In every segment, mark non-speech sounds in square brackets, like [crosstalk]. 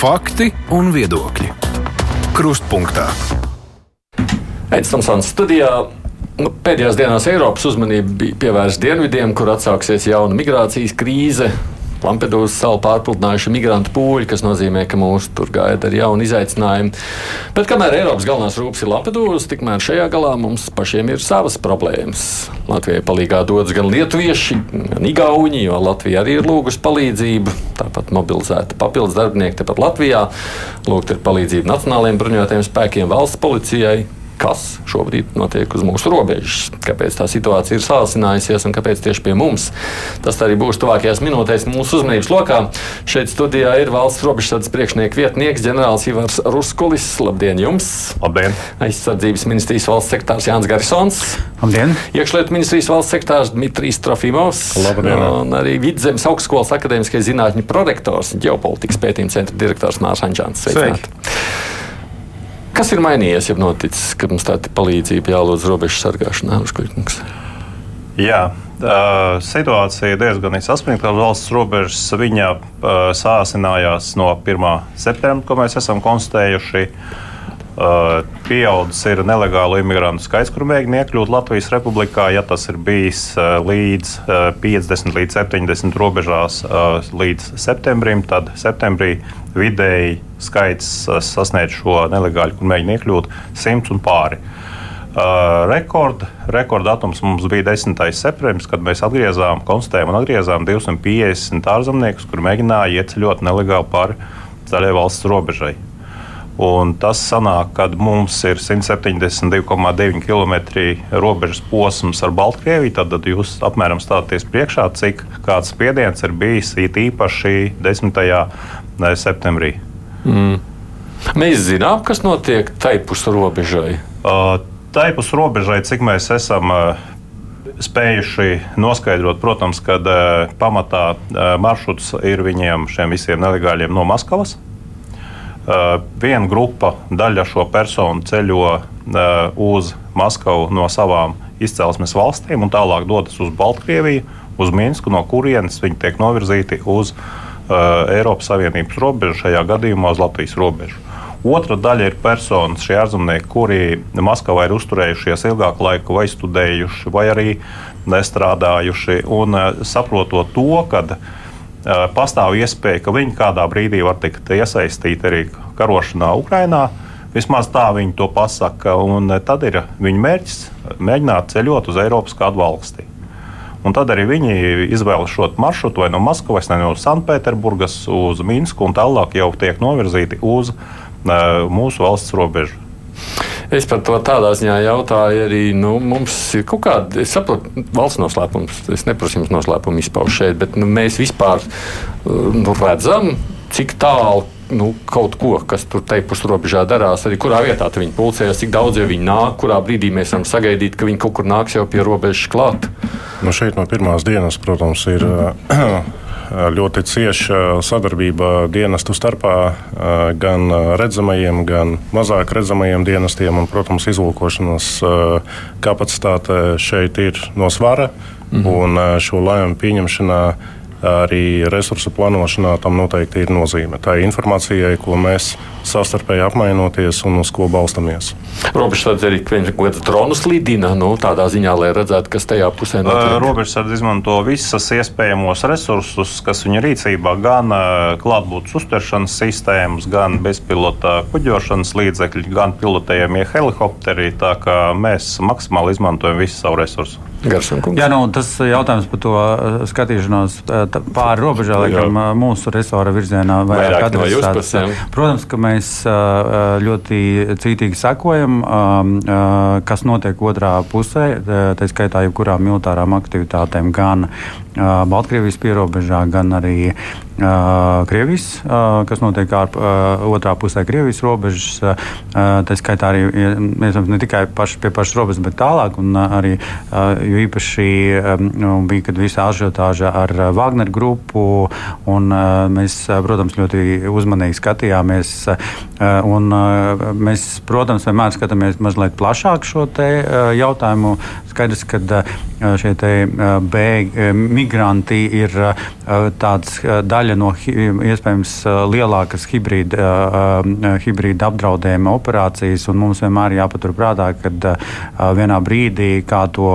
Fakti un viedokļi. Krustpunktā. Aizsmeļamies studijā. Nu, pēdējās dienās Eiropas uzmanība bija pievērsta dienvidiem, kur atsāksies jauna migrācijas krīze. Lampedūzas salu pārpludinājuši migrantu pūļi, kas nozīmē, ka mūs tur gaida ar jaunu izaicinājumu. Bet kamēr Eiropas galvenās rūpes ir Lampedūza, tikmēr šajā galā mums pašiem ir savas problēmas. Latvijai palīdzīgā dodas gan lietuvieši, gan igauņi, jo Latvija arī ir lūgusi palīdzību. Tāpat mobilizēta papildus darbinieki tepat Latvijā. Lūgt ir palīdzība Nacionālajiem bruņotajiem spēkiem, valsts policijai, kas šobrīd notiek uz mūsu robežas, kāpēc tā situācija ir sāsinājusies un kāpēc tieši pie mums. Tas arī būs tuvākajās minūtēs mūsu uzmanības lokā. Šeit studijā ir valsts robežsardzes priekšnieks vietnieks ģenerālis Ivars Ruskulis. Labdien jums! Labdien! Aizsardzības ministrijas valsts sekretārs Jānis Garisons. Labdien! Iekšlietu ministrijas valsts sekretārs Dmitrijs Trofimovs. Labdien! Un arī Vidzemes augstskolas akadēmiskais zinātņu prorektors, ģeopolitikas pētījuma centra direktors Mārs Anģāns. Sveicināti! Kas ir mainījies, ja noticis, ka mums tāda palīdzība jālūdz robežu sargāšanā? Jā, uh, situācija diezgan saspringta valsts robežas. Viņa uh, sāsinājās no 1. septembra, ko mēs esam konstatējuši. Uh, pieaudzis ir nelegālu imigrantu skaits, kur mēģina iekļūt Latvijas Republikā. Ja tas ir bijis līdz uh, 50 līdz 70 robežās līdz septembrim, tad septembrī vidēji skaits sasniedz šo nelegālu, kur mēģina iekļūt 100 un pāri. Uh, rekord, rekorddatums mums bija 10. septembris, kad mēs atgriezām, konstatējām un atgriezām 250 ārzemniekus, kur mēģināja ieceļot nelegāli pāri zaļai valsts robežai. Un tas sanāk, ka mums ir 172,9 km robežas posms ar Baltkrieviju. Tad, tad jūs apmēram stāties priekšā, cik kāds spiediens ir bijis īpaši 10. septembrī. Mm. Mēs zinām, kas notiek taipus robežai. Uh, taipus robežai, cik mēs esam uh, spējuši noskaidrot, protams, ka uh, pamatā uh, maršruts ir viņiem, šiem visiem nelegāļiem no Maskavas. Uh, viena grupa, daļa šo personu ceļo uh, uz Maskavu no savām izcelsmes valstīm un tālāk dodas uz Baltkrieviju, uz Minsku, no kurienes viņi tiek novirzīti uz uh, Eiropas Savienības robežu, šajā gadījumā uz Latvijas robežu. Otra daļa ir personas, šie ārzemnieki, kuri Maskavā ir uzturējušies ilgāku laiku, vai studējuši, vai arī nestrādājuši. Un saprotot to, ka pastāv iespēja, ka viņi kādā brīdī var tikt iesaistīti arī karošanā Ukrajinā. Vismaz tā viņi to pasaka, un tad ir viņu mērķis mēģināt ceļot uz Eiropas kādu valsti. Un tad arī viņi izvēlas šo maršrutu vai no Maskavas, vai no Sanktpēterburgas uz Minsku, un tālāk jau tiek novirzīti uz uh, mūsu valsts robežu. Es par to tādā ziņā jautāju arī. Nu, mums ir kaut kāda, es saprotu, valsts noslēpums. Es neprasu jums noslēpumu izpaužu šeit, bet nu, mēs vispār nu, redzam, cik tālu. Nu, kaut ko, kas tur teikus robežā darās, arī kurā vietā viņi pulcējas, cik daudz jau viņi nāk, kurā brīdī mēs varam sagaidīt, ka viņi kaut kur nāks jau pie robežas klāt. Nu šeit no pirmās dienas, protams, ir ļoti cieša sadarbība dienestu starpā, gan redzamajiem, gan mazāk redzamajiem dienestiem. Un, protams, izlūkošanas kapacitāte šeit ir no svara. Mhm. Un šo lēmumu pieņemšanā arī resursu plānošanā tam noteikti ir nozīme. Tā ir informācijai, ko mēs savstarpēji apmainoties un uz ko balstamies. Robežsardze arī kaut kāds dronus lidina, nu, tādā ziņā, lai redzētu, kas tajā pusē notiek. Robežsardze izmanto visas iespējamos resursus, kas viņa rīcībā, gan klātbūtnes uztveršanas sistēmas, gan bezpilota kuģošanas līdzekļi, gan pilotējamie helikopteri. Tā kā mēs maksimāli izmantojam visu savu resursu. Jā, nu, tas jautājums par to skatīšanos pāri robežai, laikam, mūsu resora virzienā vairāk adresēts. Protams, ka mēs ļoti cītīgi sekojam, kas notiek otrā pusē, tā skaitā jebkurām militārām aktivitātēm, gan Baltkrievijas pierobežā, gan arī Krievijas, uh, kas notiek ārp, uh, otrā pusē Krievijas robežas. Uh, tā skaitā arī ne tikai paši, pie pašas robežas, bet tālāk. Uh, arī uh, īpaši um, bija, kad visa ažiotāža ar Wagner grupu, un uh, mēs, protams, ļoti uzmanīgi skatījāmies. Uh, un, uh, mēs, protams, vienmēr skatāmies mazliet plašāk šo uh, jautājumu skaidrs, ka šie bēgļi, migranti ir tāds daļa no iespējams lielākas hibrīda, hibrīda apdraudējuma operācijas, un mums vienmēr jāpaturprātā, ka vienā brīdī, kā to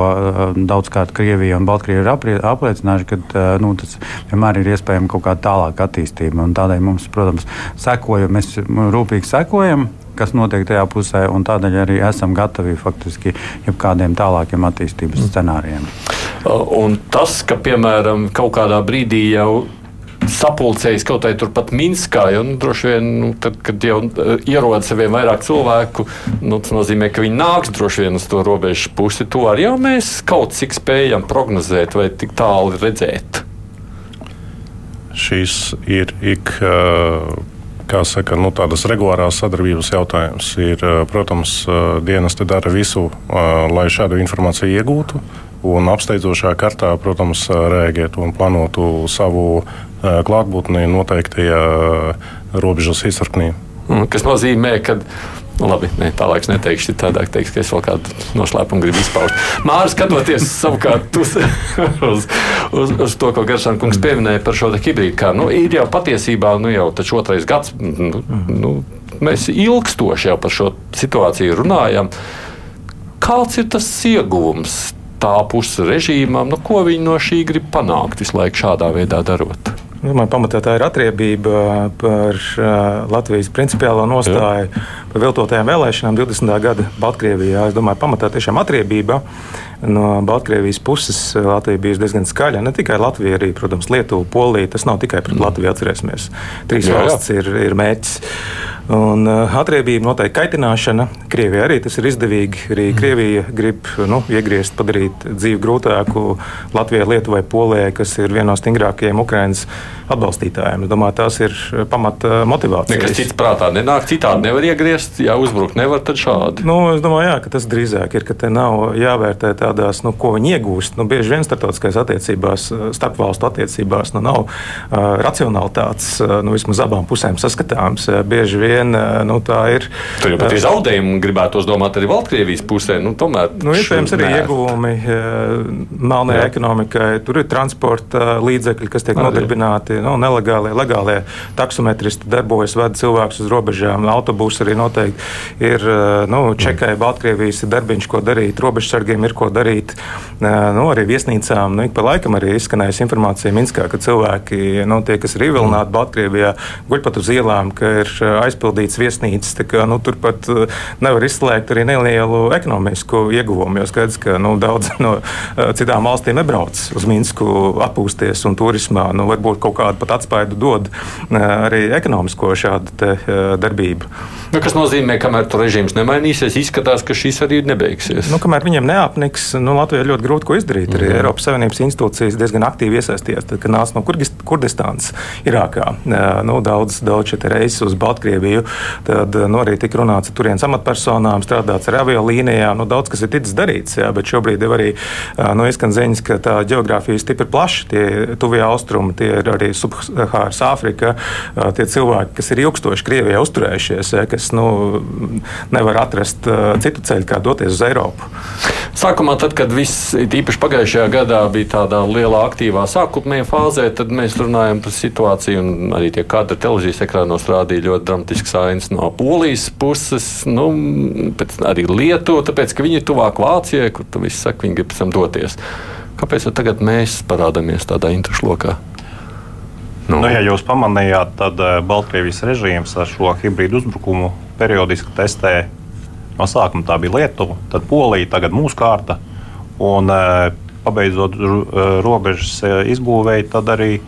daudzkārt Krievija un Baltkrievija ir apliecinājuši, ka nu, tas vienmēr ir iespējama kaut kāda tālāka attīstība. Tādēļ mums, protams, sekojam, mēs rūpīgi sekojam kas notiek tajā pusē, un tādēļ arī esam gatavi faktiski jebkādiem tālākiem attīstības scenārijiem. Un tas, ka piemēram kaut kādā brīdī jau sapulcējis kaut vai turpat Minskā. Jo, nu, droši vien, nu, tad, kad jau ierodas saviem vairāk cilvēku, nu, tas nozīmē, ka viņi nāks droši vien uz to robežu pusi. To arī mēs kaut cik spējam prognozēt vai tik tālu redzēt. Šis ir ik. Uh kā saka, nu, tādas regulārās sadarbības jautājums. Ir, protams, dienas dara visu, lai šādu informāciju iegūtu. Un apsteidzošā kārtā, protams, rēģēt un plānotu savu klātbūtni noteiktajā robežas izsarknī. Mm, kas nozīmē, ka Nu, labi, ne, tālāk neteikšu, citādāk teiks, ka es vēl kādu noslēpumu gribu izpaust. Māris, skatoties [laughs] savukārt uz, uz, uz, uz to, ko Garsāna kungs pieminēja par šo hibrīdu kāru, nu, ir jau patiesībā nu, jau otrais gads. Nu, nu, mēs ilgstoši jau par šo situāciju runājam. Kāds ir tas ieguvums tā puses režīmam, nu, ko viņi no šī grib panākt visu laiku šādā veidā darot? Man pamatā tā ir atriebība par Latvijas principiālo nostāju par viltotajām vēlēšanām 20. gada Baltkrievijā. Es domāju, pamatā tiešām atriebība no Baltkrievijas puses. Latvija bija diezgan skaļa. Ne tikai Latvija, arī, protams, Lietuva, Polija. Tas nav tikai pret Latviju, atcerēsimies. Trīs jā, jā. valsts ir, ir mērķis. Un uh, atriebība, noteikti kaitināšana. Krievija arī tas ir izdevīgi. Arī mm. Krievija grib nu, iegriezt, padarīt dzīvi grūtāku Latvijai, Lietuvai, Polijai, kas ir viena no stingrākajiem Ukraiņas atbalstītājiem. Es domāju, tās ir pamata motivācijas. Nekas cits prātā nenāk, citādi nevar iegriezt. Ja uzbrukt nevar, tad šādi. Nu, es domāju, jā, ka tas drīzāk ir, ka te nav jāvērtē tādās, nu, ko viņi iegūst. Nu, bieži vien starptautiskās attiecībās, starpvalstu attiecībās, nu, nav uh, racionalitātes, uh, nu, vismaz abām pusēm saskatāms. Uh, bieži vien vien nu, tā ir. Tur jau pat ir zaudējumi, gribētu domāt, arī Baltkrievijas pusē. Nu, tomēr, nu, iespējams, arī nē. ieguvumi melnajai ekonomikai. Tur ir transporta līdzekļi, kas tiek nodarbināti nu, nelegālie, legālie taksometristi darbojas, vada cilvēkus uz robežām. Autobusi arī noteikti ir nu, čekai, Baltkrievijas ir darbiņš, ko darīt, robežsargiem ir ko darīt. Nu, arī viesnīcām nu, ik pa laikam arī izskanējusi informācija Minskā, ka cilvēki, nu, tie, kas ir ievilināti Baltkrievijā, guļ pat uz ielām, ka ir aizpildīti aizpildītas viesnīcas. Kā, nu, turpat uh, nevar izslēgt arī nelielu ekonomisku ieguvumu. Jo skaidrs, ka nu, daudz [laughs] no uh, citām valstīm nebrauc uz Minsku atpūsties un turismā. Nu, varbūt kaut kādu pat atspaidu dod uh, arī ekonomisko šādu te, darbību. Nu, kas nozīmē, ka kamēr tur režīms nemainīsies, izskatās, ka šis arī nebeigsies. Nu, kamēr viņiem neapniks, nu, Latvijai ļoti grūti ko izdarīt. Arī mm. Eiropas Savienības institūcijas diezgan aktīvi iesaistījās, kad nāca no Kurdistānas, Irākā. Nu, daudz, daudz šeit reizes uz Baltkrieviju Krieviju. Tad nu, arī tika runāts ar turienes amatpersonām, strādāts ar aviolīnijām. Nu, daudz kas ir ticis darīts, jā, bet šobrīd ir arī nu, izskan ziņas, ka tā geogrāfija ir stipri plaša. Tie tuvie austrumi, tie ir arī Subhāras Āfrika, tie cilvēki, kas ir ilgstoši Krievijā uzturējušies, jā, kas nu, nevar atrast citu ceļu, kā doties uz Eiropu. Sākumā, tad, kad viss īpaši pagājušajā gadā bija tādā lielā aktīvā sākotnējā fāzē, tad mēs runājam par situāciju, un arī tie kadri televīzijas ekrānos rādīja ļoti dramatisks ainas no polijas puses, nu, arī Lietuva, tāpēc, ka viņi ir tuvāk Vācijai, kur tu viss saka, viņi grib pēc tam doties. Kāpēc tagad mēs parādāmies tādā interešu lokā? Nu. Nu, ja jūs pamanījāt, tad eh, Baltkrievijas režīms ar šo hibrīdu uzbrukumu periodiski testē No sākuma tā bija Lietuva, tad Polija, tagad mūsu kārta. Un, e, pabeidzot e, robežas izbūvēju, tad arī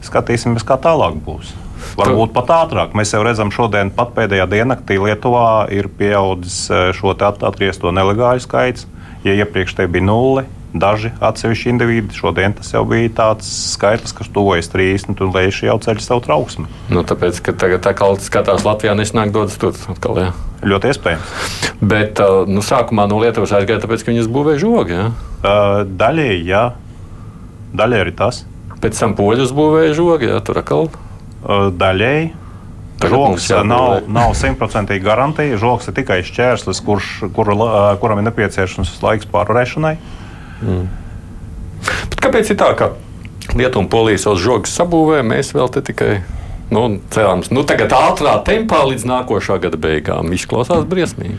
skatīsimies, kā tālāk būs. Varbūt pat ātrāk. Mēs jau redzam, šodien pat pēdējā diennaktī Lietuvā ir pieaudzis šo atgriezto nelegāļu skaits. Ja iepriekš te bija nulle, daži atsevišķi individi. Šodien tas jau bija tāds skaitlis, kas tuvojas 30, un lēši jau ceļ savu trauksmi. Nu, tāpēc, ka tagad tā kā skatās Latvijā, nesnāk dodas tur atkal. Jā. Ļoti iespējams. Bet uh, nu, sākumā no Lietuvas aizgāja, tāpēc, ka viņas būvēja žogi. Ja? Uh, daļēji, jā. Daļēji arī tas. Pēc tam poļus būvēja žogi, jā, tur atkal. Daļēji. Žoks nav, nav simtprocentīgi garantija. Žoks ir tikai šķērslis, kurš, kur, kuram ir nepieciešams laiks pārvarēšanai. Mm. Bet kāpēc ir tā, ka Lietuva un Polija savus žogus sabūvē, mēs vēl te tikai nu, cerams, nu, tagad ātrā tempā līdz nākošā gada beigām izklausās briesmīgi.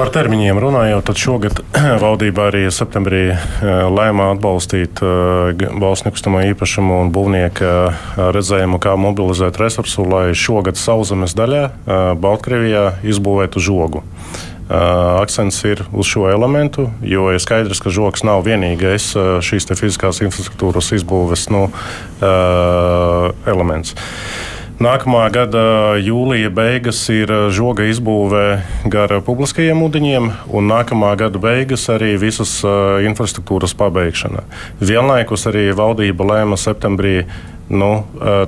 Par termiņiem runājot, tad šogad [clears throat] valdībā arī septembrī eh, lēma atbalstīt eh, valsts nekustamo īpašumu un būvnieka eh, redzējumu, kā mobilizēt resursu, lai šogad sauszemes daļā Baltkrievijā izbūvētu žogu. Akcents ir uz šo elementu, jo ir skaidrs, ka žoks nav vienīgais šīs fiziskās infrastruktūras izbūves nu, elements. Nākamā gada jūlija beigas ir žoga izbūve gar publiskajiem ūdeņiem, un nākamā gada beigas arī visas infrastruktūras pabeigšana. Vienlaikus arī valdība lēma septembrī nu,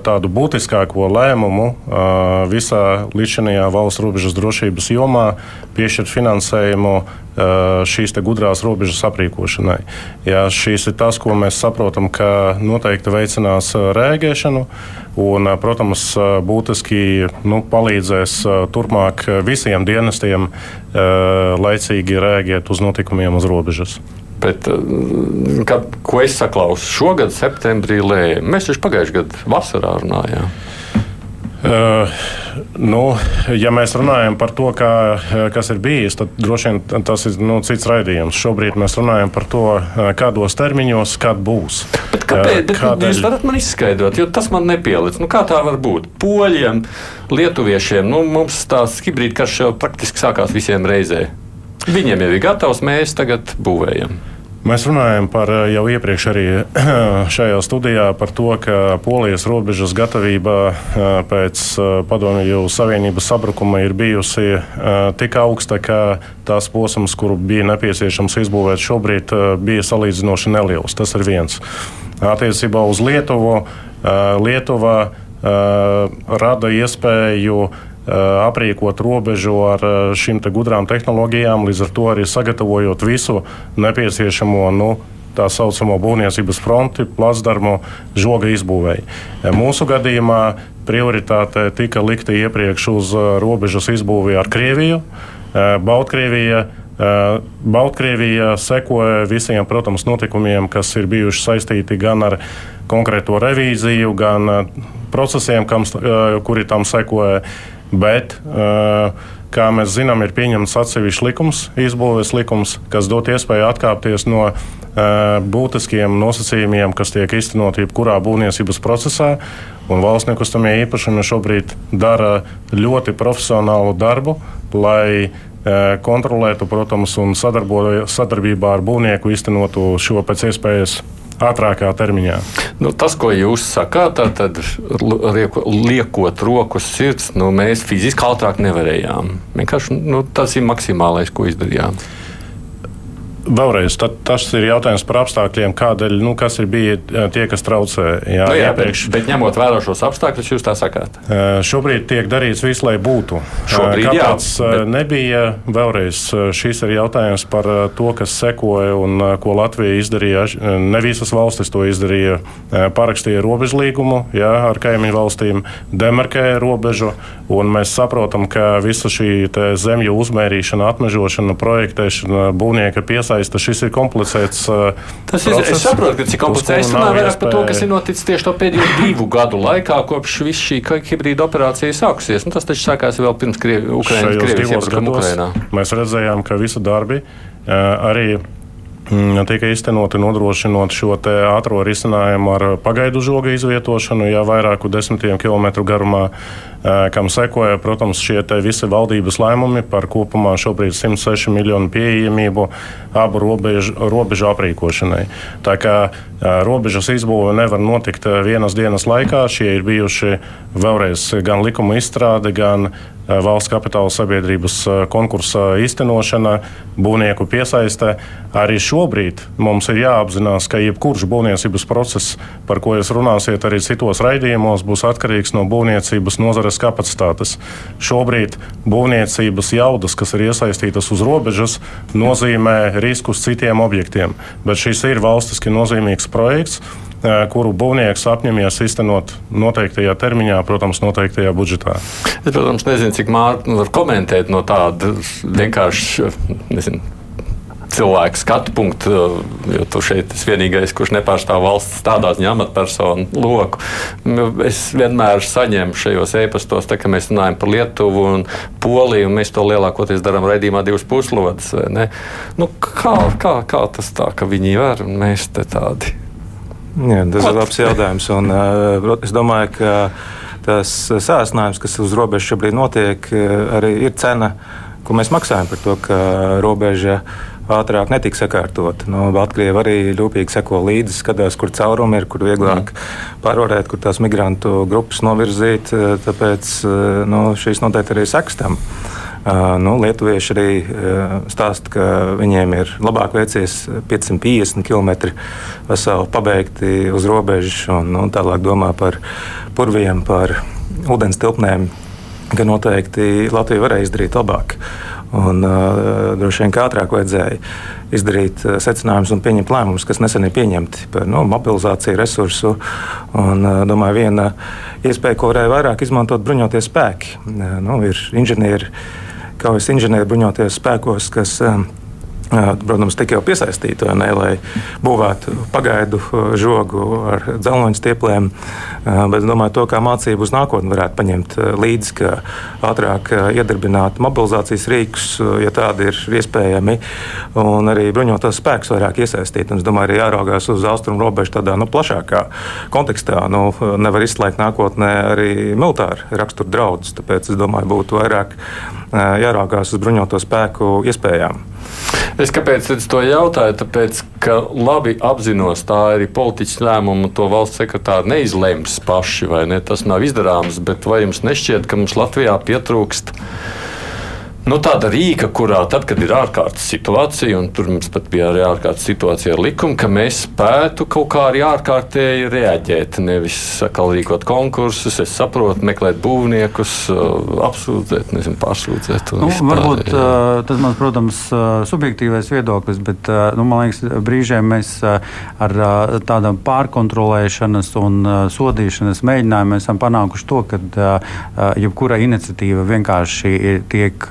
tādu būtiskāko lēmumu visā līdzinājā valsts robežas drošības jomā piešķirt finansējumu šīs gudrās robežas aprīkošanai. Ja šīs ir tas, ko mēs saprotam, ka noteikti veicinās rēģēšanu un, protams, būtiski nu, palīdzēs turpmāk visiem dienestiem laicīgi rēģēt uz notikumiem uz robežas. Bet, eh, kad, ko es saklausu šogad, septembrī, lēja, mēs taču pagājušajā gadā vasarā runājām. Uh, nu, ja mēs runājam par to, kā, kas ir bijis, tad droši vien tas ir nu, cits raidījums. Šobrīd mēs runājam par to, kādos termiņos, kad būs. Bet kāpēc? Bet kādēļ? Jūs varat man izskaidrot, jo tas man nepielic. Nu, kā tā var būt? Poļiem, lietuviešiem, nu, mums tās hibrīda karš jau praktiski sākās visiem reizē. Viņiem jau ir gatavs, mēs tagad būvējam. Mēs runājam par eh, jau iepriekš arī [clears throat] šajā studijā par to, ka Polijas robežas gatavība eh, pēc eh, Padomju Savienības sabrukuma ir bijusi tik augsta, ka tās posms, kuru bija nepieciešams izbūvēt šobrīd, bija salīdzinoši neliels. Tas ir viens. Attiecībā uz Lietuvu, Lietuva rada iespēju aprīkot robežu ar šīm te gudrām tehnoloģijām, līdz ar to arī sagatavojot visu nepieciešamo. Nu, tā saucamo būvniecības fronti, placdarmu žoga izbūvēja. Mūsu gadījumā prioritāte tika likta iepriekš uz robežas izbūvi ar Krieviju. Baltkrievija, Baltkrievija sekoja visiem, protams, notikumiem, kas ir bijuši saistīti gan ar konkrēto revīziju, gan procesiem, kam, kuri tam sekoja. Bet, uh, kā mēs zinām, ir pieņemts atsevišķs likums, izbūves likums, kas dod iespēju atkāpties no uh, būtiskiem nosacījumiem, kas tiek īstenoti jebkurā būvniecības procesā. Un valsts nekustamie īpašumi šobrīd dara ļoti profesionālu darbu, lai uh, kontrolētu, protams, un sadarbībā ar būvnieku īstenotu šo pēc iespējas ātrākā termiņā. Nu, tas, ko jūs sakāt, tad liekot rokas sirds, nu, mēs fiziski ātrāk nevarējām. Vienkārši nu, tas ir maksimālais, ko izdarījām. Vēlreiz, tas ir jautājums par apstākļiem, kādēļ, nu, kas ir bija eh, tie, kas traucē. Jā, nu, jā iepriekš. bet, bet ņemot vērā šos apstākļus, jūs tā sakāt? Eh, šobrīd tiek darīts viss, lai būtu. Šobrīd, Kāpēc jā, bet... nebija? Vēlreiz, šis ir jautājums par to, kas sekoja un ko Latvija izdarīja. Ne visas valstis to izdarīja. Parakstīja robežlīgumu jā, ar kaimiņu valstīm, demarkēja robežu, un mēs saprotam, ka visa šī zemju uzmērīšana, atmežošana, projektēšana, būvnieka piesaistīšana iesaista. Šis ir komplicēts. Uh, Tas ir, process, es saprotu, ka tas ir komplicēts. Runā vairāk par to, kas ir noticis tieši to pēdējo divu gadu laikā, kopš viss šī hibrīda operācija sākusies. Nu, tas taču sākās vēl pirms Krievi, Ukrainas, Krievijas iebrukuma Ukrainā. Mēs redzējām, ka visi darbi uh, arī mm, tika iztenoti nodrošinot šo ātrā risinājumu ar pagaidu žoga izvietošanu, jau vairāku desmitiem kilometru garumā kam sekoja, protams, šie visi valdības lēmumi par kopumā šobrīd 106 miljonu pieejamību abu robežu, robežu aprīkošanai. Tā kā robežas izbūve nevar notikt vienas dienas laikā, šie ir bijuši vēlreiz gan likuma izstrāde, gan valsts kapitāla sabiedrības konkursa īstenošana, būvnieku piesaiste. Arī šobrīd mums ir jāapzinās, ka jebkurš būvniecības process, par ko jūs runāsiet arī citos raidījumos, būs atkarīgs no būvniecības nozares nozares kapacitātes. Šobrīd būvniecības jaudas, kas ir iesaistītas uz robežas, nozīmē riskus citiem objektiem. Bet šis ir valstiski nozīmīgs projekts. kuru būvnieks apņemies iztenot noteiktajā termiņā, protams, noteiktajā budžetā. Es, protams, nezinu, cik Mārtiņa var komentēt no tāda vienkārši, nezinu, cilvēku skatu punktu, jo tu šeit esi vienīgais, kurš nepārstāv valsts tādā ziņā amatpersonu loku. Nu, es vienmēr saņemu šajos e-pastos, tā, kad mēs runājam par Lietuvu un Poliju, un mēs to lielākoties darām raidījumā divas puslodes. Nu, kā, kā, kā tas tā, ka viņi var un mēs te tādi? Jā, tas ir labs jautājums. Un, uh, es domāju, ka tas sācinājums, kas uz robežas šobrīd notiek, arī ir cena, ko mēs maksājam par to, ka robeža ir ātrāk netika sakārtot. Nu, Baltkrievija arī rūpīgi seko līdzi, skatās, kur caurumi ir, kur vieglāk mm. pārvarēt, kur tās migrantu grupas novirzīt. Eh, tāpēc eh, nu, šīs noteikti arī sekstam. Uh, nu, Lietuvieši arī uh, stāsta, ka viņiem ir labāk veicies 550 km veseli pabeigti uz robežas, un nu, tālāk domā par purviem, par ūdens tilpnēm, ka noteikti Latvija varēja izdarīt labāk. Un, uh, droši vien ātrāk vajadzēja izdarīt uh, secinājumus un pieņemt lēmumus, kas nesen ir pieņemti par nu, mobilizāciju, resursu. Un, uh, domāju, viena iespēja, ko varēja vairāk izmantot bruņoties spēki. Uh, nu, ir inženieri, kaujas inženieri bruņoties spēkos, kas. Uh, protams, tika jau piesaistīti, ne, lai būvētu pagaidu žogu ar dzelzceļa stiepliem. Bet es domāju, to kā mācību uz nākotni varētu paņemt līdzi, ka ātrāk iedarbināt mobilizācijas rīkus, ja tādi ir iespējami, un arī bruņotos spēkus vairāk iesaistīt. Un es domāju, arī jāraugās uz austrumu robežu tādā nu, plašākā kontekstā. Nu, nevar izslēgt nākotnē arī militāru raksturu draudus. Tāpēc es domāju, būtu vairāk jāraugās uz bruņoto spēku iespējām. Es kāpēc es to jautāju? Tāpēc, ka labi apzinos, tā arī politiķa lēmuma to valsts sekretāri neizlems paši, vai ne? Tas nav izdarāms, bet vai jums nešķiet, ka mums Latvijā pietrūkst? Nu, tāda rīka, kurā tad, kad ir ārkārtas situācija, un tur mums pat bija arī ārkārtas situācija ar likumu, ka mēs spētu kaut kā arī ārkārtēji reaģēt. Nevis sakal rīkot konkursus, es saprotu, meklēt būvniekus, apsūdzēt, nezinu, pārsūdzēt. Nu, varbūt uh, tas man, protams, subjektīvais viedoklis, bet nu, man liekas, brīžiem mēs ar tādām pārkontrolēšanas un sodīšanas mēģinājumiem esam panākuši to, ka jebkura iniciatīva vienkārši tiek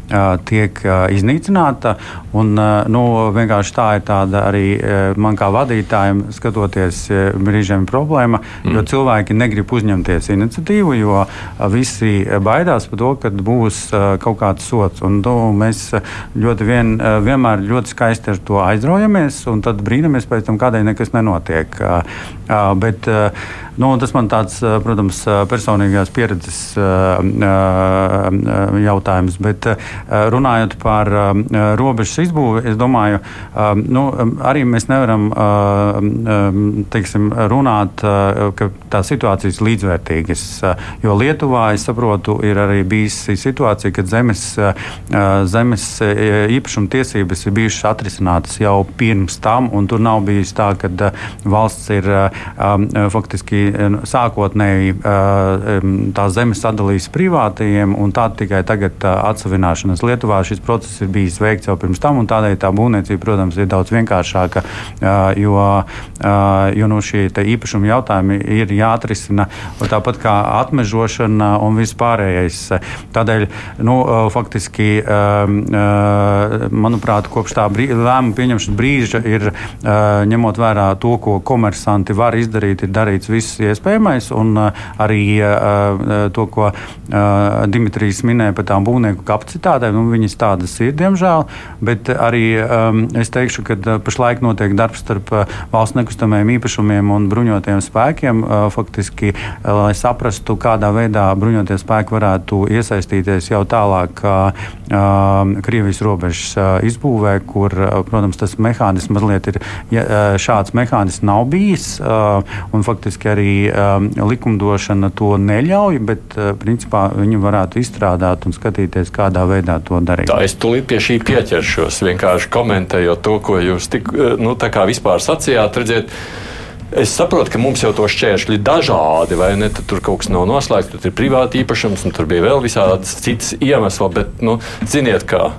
tiek iznīcināta. Un, nu, vienkārši tā ir tāda arī man kā vadītājam, skatoties brīžiem problēma, mm. jo cilvēki negrib uzņemties iniciatīvu, jo visi baidās par to, ka būs kaut kāds sots. Un, nu, mēs ļoti vien, vienmēr ļoti skaisti ar to aizraujamies, un tad brīnamies pēc tam, kādēļ nekas nenotiek. Bet, nu, tas man tāds, protams, personīgās pieredzes jautājums. Bet, runājot par eh, robežas izbūvi, es domāju, eh, nu, arī mēs nevaram teiksim, runāt, ka tā situācija ir līdzvērtīgas. Jo Lietuvā, es saprotu, ir arī bijusi situācija, kad zemes, zemes īpašuma tiesības ir bijušas atrisinātas jau pirms tam, un tur nav bijis tā, ka valsts ir faktiski sākotnēji tās zemes sadalījusi privātajiem, un tā tikai tagad atsevināšana būvniecības. Lietuvā šis process ir bijis veikts jau pirms tam, un tādēļ tā būvniecība, protams, ir daudz vienkāršāka, jo, jo no šie īpašuma jautājumi ir jāatrisina tāpat kā atmežošana un viss pārējais. Tādēļ, nu, faktiski, manuprāt, kopš tā lēmuma pieņemšanas brīža ir ņemot vērā to, ko komersanti var izdarīt, ir darīts viss iespējamais, un arī to, ko Dimitrijs minēja par tām būvnieku kapacitātēm iestādēm. Nu, viņas tādas ir, diemžēl. Bet arī um, es teikšu, ka uh, pašlaik notiek darbs starp uh, valsts nekustamajiem īpašumiem un bruņotajiem spēkiem. Uh, faktiski, lai saprastu, kādā veidā bruņotie spēki varētu iesaistīties jau tālāk uh, Krievijas robežas uh, izbūvē, kur, uh, protams, tas mehānisms mazliet ir. Ja, uh, šāds mehānisms nav bijis, uh, un faktiski arī um, likumdošana to neļauj, bet uh, principā viņi varētu izstrādāt un skatīties, kādā veidā veidā to darīt. Tā es tulīt pie šī pieķeršos, vienkārši komentējot to, ko jūs tik, nu, tā kā vispār sacījāt. Redziet, Es saprotu, ka mums jau to šķēršļi ir dažādi, vai ne? Tad tur kaut kas nav noslēgts, tur ir privāti īpašums, un tur bija vēl visādas citas iemesli. Bet, nu, ziniet, kā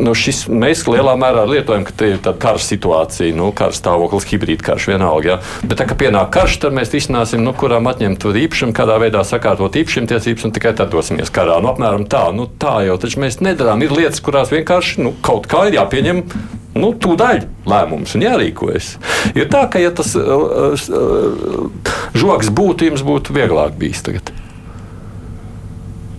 nu, šis, mēs lielā mērā lietojam, ka tā ir tāda kara situācija, nu, kara stāvoklis, hibrīda karš vienalga. Ja? Bet, tā, kad pienāk karš, tad mēs risināsim, nu, kurām atņemt to īpašumu, kādā veidā sakārtot īpašumtiesības, un tikai tad dosimies karā. Nu, apmēram tā, nu, tā jau taču mēs nedarām. Ir lietas, kurās vienkārši nu, kaut kā ir jāpieņem nu, tūdaļ lēmums un jārīkojas. Ir tā, ka, ja tas uh, uh, žoks būtu, jums būtu vieglāk bijis tagad.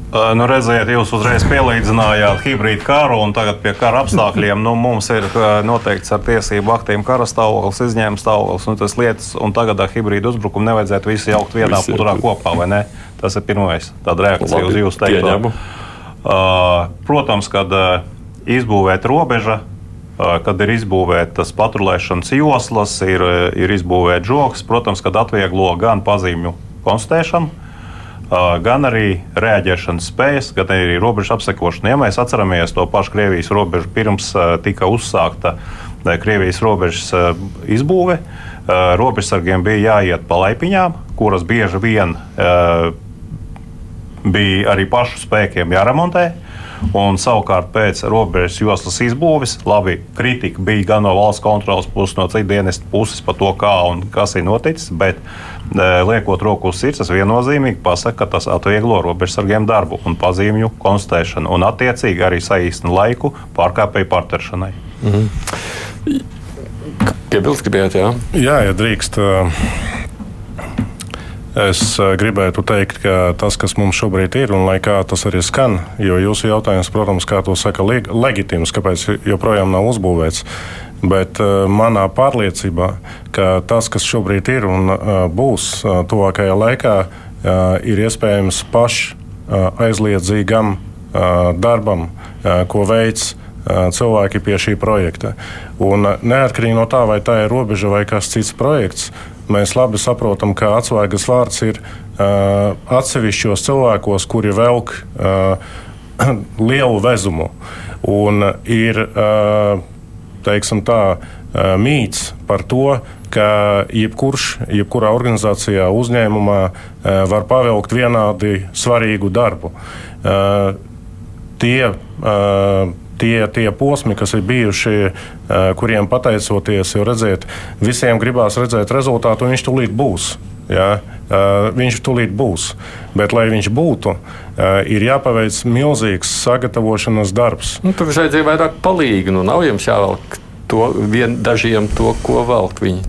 Uh, nu, redziet, jūs uzreiz pielīdzinājāt hibrīdu karu, un tagad pie kara apstākļiem nu, mums ir uh, noteikts ar tiesību aktiem kara stāvoklis, izņēmuma stāvoklis un tas lietas, un tagad ar hibrīdu uzbrukumu nevajadzētu visu jaukt vienā Visi, putrā kopā, vai ne? Tas ir pirmais, tāda reakcija Labi, uz jūsu teikto. Uh, protams, kad uh, izbūvēt robeža, kad ir izbūvētas patrulēšanas joslas, ir, ir izbūvēts žoks, protams, kad atvieglo gan pazīmju konstatēšanu, gan arī rēģēšanas spējas, gan arī robežu apsekošanu. Ja mēs atceramies to pašu Krievijas robežu pirms tika uzsākta Krievijas robežas izbūve, robežsargiem bija jāiet pa laipiņām, kuras bieži vien bija arī pašu spēkiem jāremontē. Un savukārt pēc robežas joslas izbūves, labi, kritika bija gan no valsts kontrolas puses, no citu dienestu puses par to, kā un kas ir noticis. Bet, e, liekot roku uz sirds, tas viennozīmīgi pasaka, ka tas atvieglo robežsargiem darbu un pazīmju konstatēšanu, un attiecīgi arī saīsina laiku pārkāpēju pārteršanai. Mhm. Piebilst, gribējāt, jā? Jā, ja drīkst. Uh Es eh, gribētu teikt, ka tas, kas mums šobrīd ir, un lai kā tas arī skan, jo jūsu jautājums, protams, kā to saka, leg leģitīms, kāpēc joprojām nav uzbūvēts. Bet uh, manā pārliecībā, ka tas, kas šobrīd ir un uh, būs tuvākajā laikā, ir iespējams pašs aizliedzīgam uh, darbam, ko veids cilvēki pie šī projekta. Un neatkarīgi no tā, vai tā ir robeža vai kas cits projekts, Mēs labi saprotam, ka atslēgas vārds ir uh, atsevišķos cilvēkos, kuri velk uh, [clears throat] lielu vezumu. Un ir uh, teiksim, tā, uh, mīts par to, ka jebkurš, jebkurā organizācijā, uzņēmumā var pavilkt vienādi svarīgu darbu. Tie tie, tie posmi, kas ir bijuši, eh, kuriem pateicoties, jo redziet, visiem gribās redzēt rezultātu, un viņš tūlīt būs. Ja? Uh, viņš tūlīt būs. Bet, lai viņš būtu, uh, ir jāpaveic milzīgs sagatavošanās darbs. Nu, tur vajadzēja vairāk palīdzību. Nu, nav jums jāvelk to vien, dažiem to, ko velk viņi.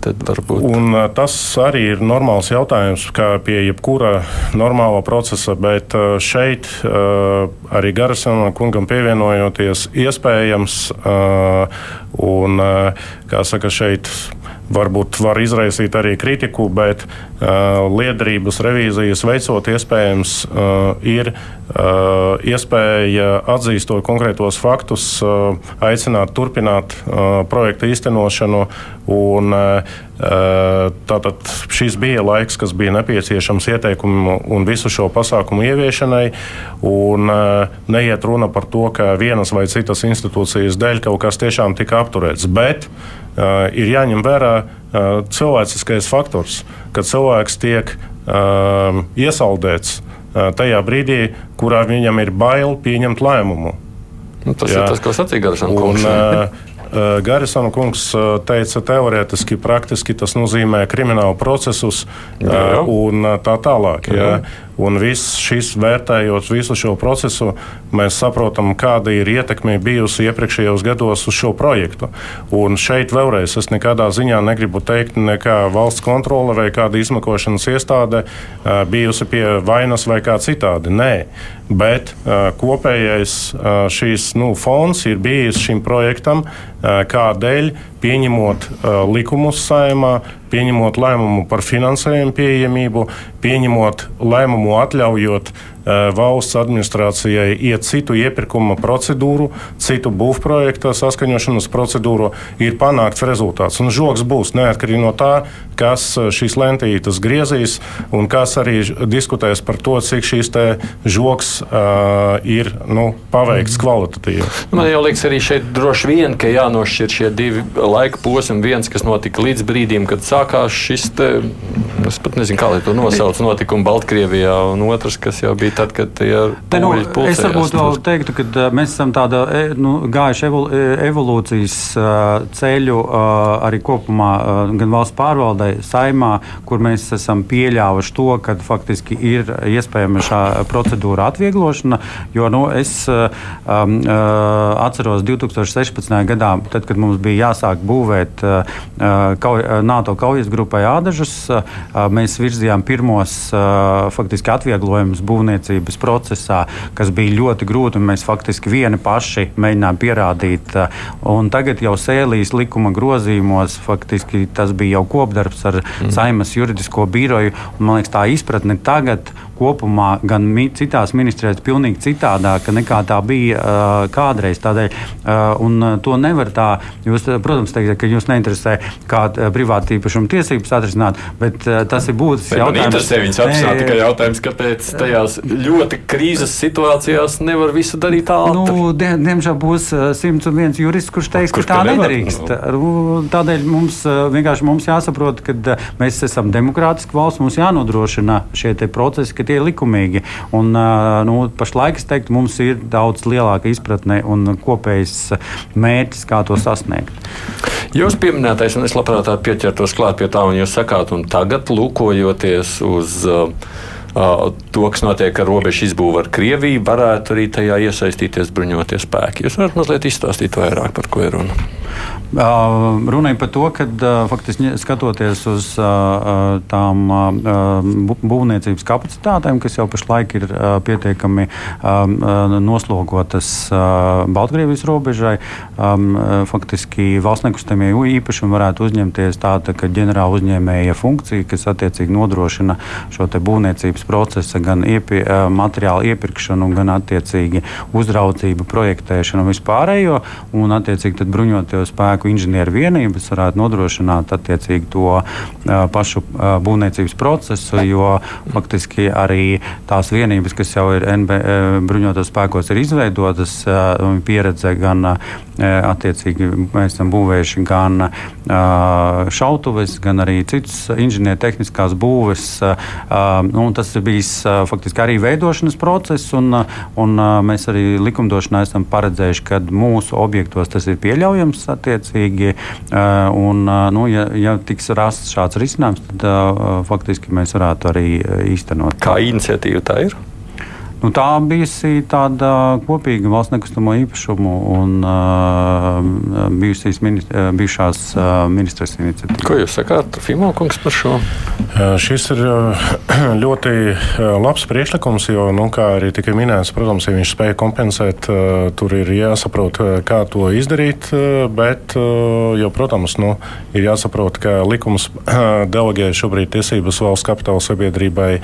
Un, tas arī ir normāls jautājums, kā pie jebkura normāla procesa, bet šeit arī Garasam kungam pievienojoties, iespējams, un, kā saka, šeit varbūt var izraisīt arī kritiku, bet uh, liederības revīzijas veicot, iespējams, uh, ir uh, iespēja atzīstot konkrētos faktus, uh, aicināt turpināt uh, projekta īstenošanu. Un, uh, Tātad šis bija laiks, kas bija nepieciešams ieteikumu un visu šo pasākumu ieviešanai. Un, neiet runa par to, ka vienas vai citas institūcijas dēļ kaut kas tiešām tika apturēts. Bet uh, ir jāņem vērā uh, cilvēciskais faktors, kad cilvēks tiek uh, iesaldēts uh, tajā brīdī, kurā viņam ir bail pieņemt lēmumu. Nu, tas Jā. ir tas, ko sacīja Garsons. Eh, Garisona kungs eh, teica, teorētiski, praktiski tas nozīmē kriminālu procesus jā, jā. Eh, un tā tālāk. Jā. Jā. Un viss šis, vērtējot visu šo procesu, mēs saprotam, kāda ir ietekme bijusi iepriekšējos gados uz šo projektu. Un šeit vēlreiz es nekādā ziņā negribu teikt, ka valsts kontrole vai kāda izmekošanas iestāde bijusi pie vainas vai kā citādi. Nē, bet kopējais šīs nu, fonds ir bijis šim projektam, kādēļ pieņemot uh, likumus saimā, pieņemot lēmumu par finansējumu pieejamību, pieņemot lēmumu atļaujot valsts administrācijai iet citu iepirkuma procedūru, citu būvprojekta saskaņošanas procedūru, ir panākts rezultāts. Un žoks būs neatkarīgi no tā, kas šīs lentītes griezīs un kas arī diskutēs par to, cik šīs žoks uh, ir nu, paveikts mm. kvalitatīvi. Man jau liekas, arī šeit droši vien, ka jānošķir šie divi laika posmi. Viens, kas notika līdz brīdim, kad sākās šis, te, es pat nezinu, kā lai to nosauc, notikumi Baltkrievijā, un otrs, kas jau bija tad, kad tie nu, es varbūt vēl teiktu, ka mēs esam tādā nu, gājuši evolūcijas ceļu arī kopumā gan valsts pārvaldē, saimā, kur mēs esam pieļāvuši to, ka faktiski ir iespējama šā procedūra atvieglošana, jo nu, es um, atceros 2016. gadā, tad, kad mums bija jāsāk būvēt uh, NATO kaujas grupai Ādažas, uh, mēs virzījām pirmos uh, faktiski atvieglojumus būvniecības procesā, kas bija ļoti grūti, un mēs faktiski vieni paši mēģinājām pierādīt. Un tagad jau sēlīs likuma grozījumos faktiski tas bija jau kopdarbs ar mm. Saimas juridisko biroju. Man liekas, tā izpratne tagad kopumā gan mi, citās ministrijās pilnīgi citādāka nekā tā bija uh, kādreiz. Tādēļ, uh, un to nevar tā, jūs, protams, teikt, ka jūs neinteresē, kā privāta īpašuma tiesības atrisināt, bet uh, tas ir būtisks jautājums. Viņus atrisināt tikai jautājums, kāpēc tajās ļoti krīzes situācijās nevar visu darīt ātri. Nu, die, diemžēl būs 101 jurists, kurš teiks, kurš ka tā nedrīkst. Nu. Tādēļ mums vienkārši mums jāsaprot, ka mēs esam demokrātiski valsts, mums jānodrošina šie procesi, ka tie ir likumīgi. Un, nu, pašlaik es teiktu, mums ir daudz lielāka izpratne un kopējs mērķis, kā to sasniegt. Jūs pieminētais, un es labprāt pieķertos klāt pie tā, un jūs sakāt, un tagad lūkojoties uz uh, to, kas notiek ar robežu izbūvi ar Krieviju, varētu arī tajā iesaistīties bruņoties spēki. Jūs varat mazliet izstāstīt vairāk par ko ir runa. Runāja par to, ka faktiski skatoties uz tām būvniecības kapacitātēm, kas jau pašlaik ir pietiekami noslogotas Baltkrievijas robežai, faktiski valsts nekustamie īpašumi varētu uzņemties tāda ģenerāla uzņēmēja funkcija, kas attiecīgi nodrošina šo būvniecības procesa gan iepie, materiālu iepirkšanu, gan attiecīgi uzraudzību, projektēšanu un vispārējo, un attiecīgi bruņoties spēku inženieru vienības varētu nodrošināt attiecīgi to pašu būvniecības procesu, jo faktiski arī tās vienības, kas jau ir NB bruņotos spēkos, ir izveidotas, pieredze gan attiecīgi mēs esam būvējuši gan šautuves, gan arī citus inženiertehniskās būves. Nu, tas ir bijis faktiski arī veidošanas process, un, un mēs arī likumdošanā esam paredzējuši, ka mūsu objektos tas ir pieļaujams attiecīgi. Un, nu, ja, ja tiks rasts šāds risinājums, tad faktiski mēs varētu arī īstenot. Kā iniciatīva tā ir? Nu, tā bijusi tāda kopīga valsts nekustamo īpašumu un uh, uh, bijušās uh, ministres iniciatīva. Ko jūs sakāt, Fimokungs, par šo? Uh, šis ir uh, [clears throat] ļoti labs priekšlikums, jo, nu, kā arī tika minēts, protams, ja viņš spēja kompensēt, uh, tur ir jāsaprot, kā to izdarīt, bet, uh, jo, protams, nu, ir jāsaprot, ka likums [clears throat] delegē šobrīd tiesības valsts kapitāla sabiedrībai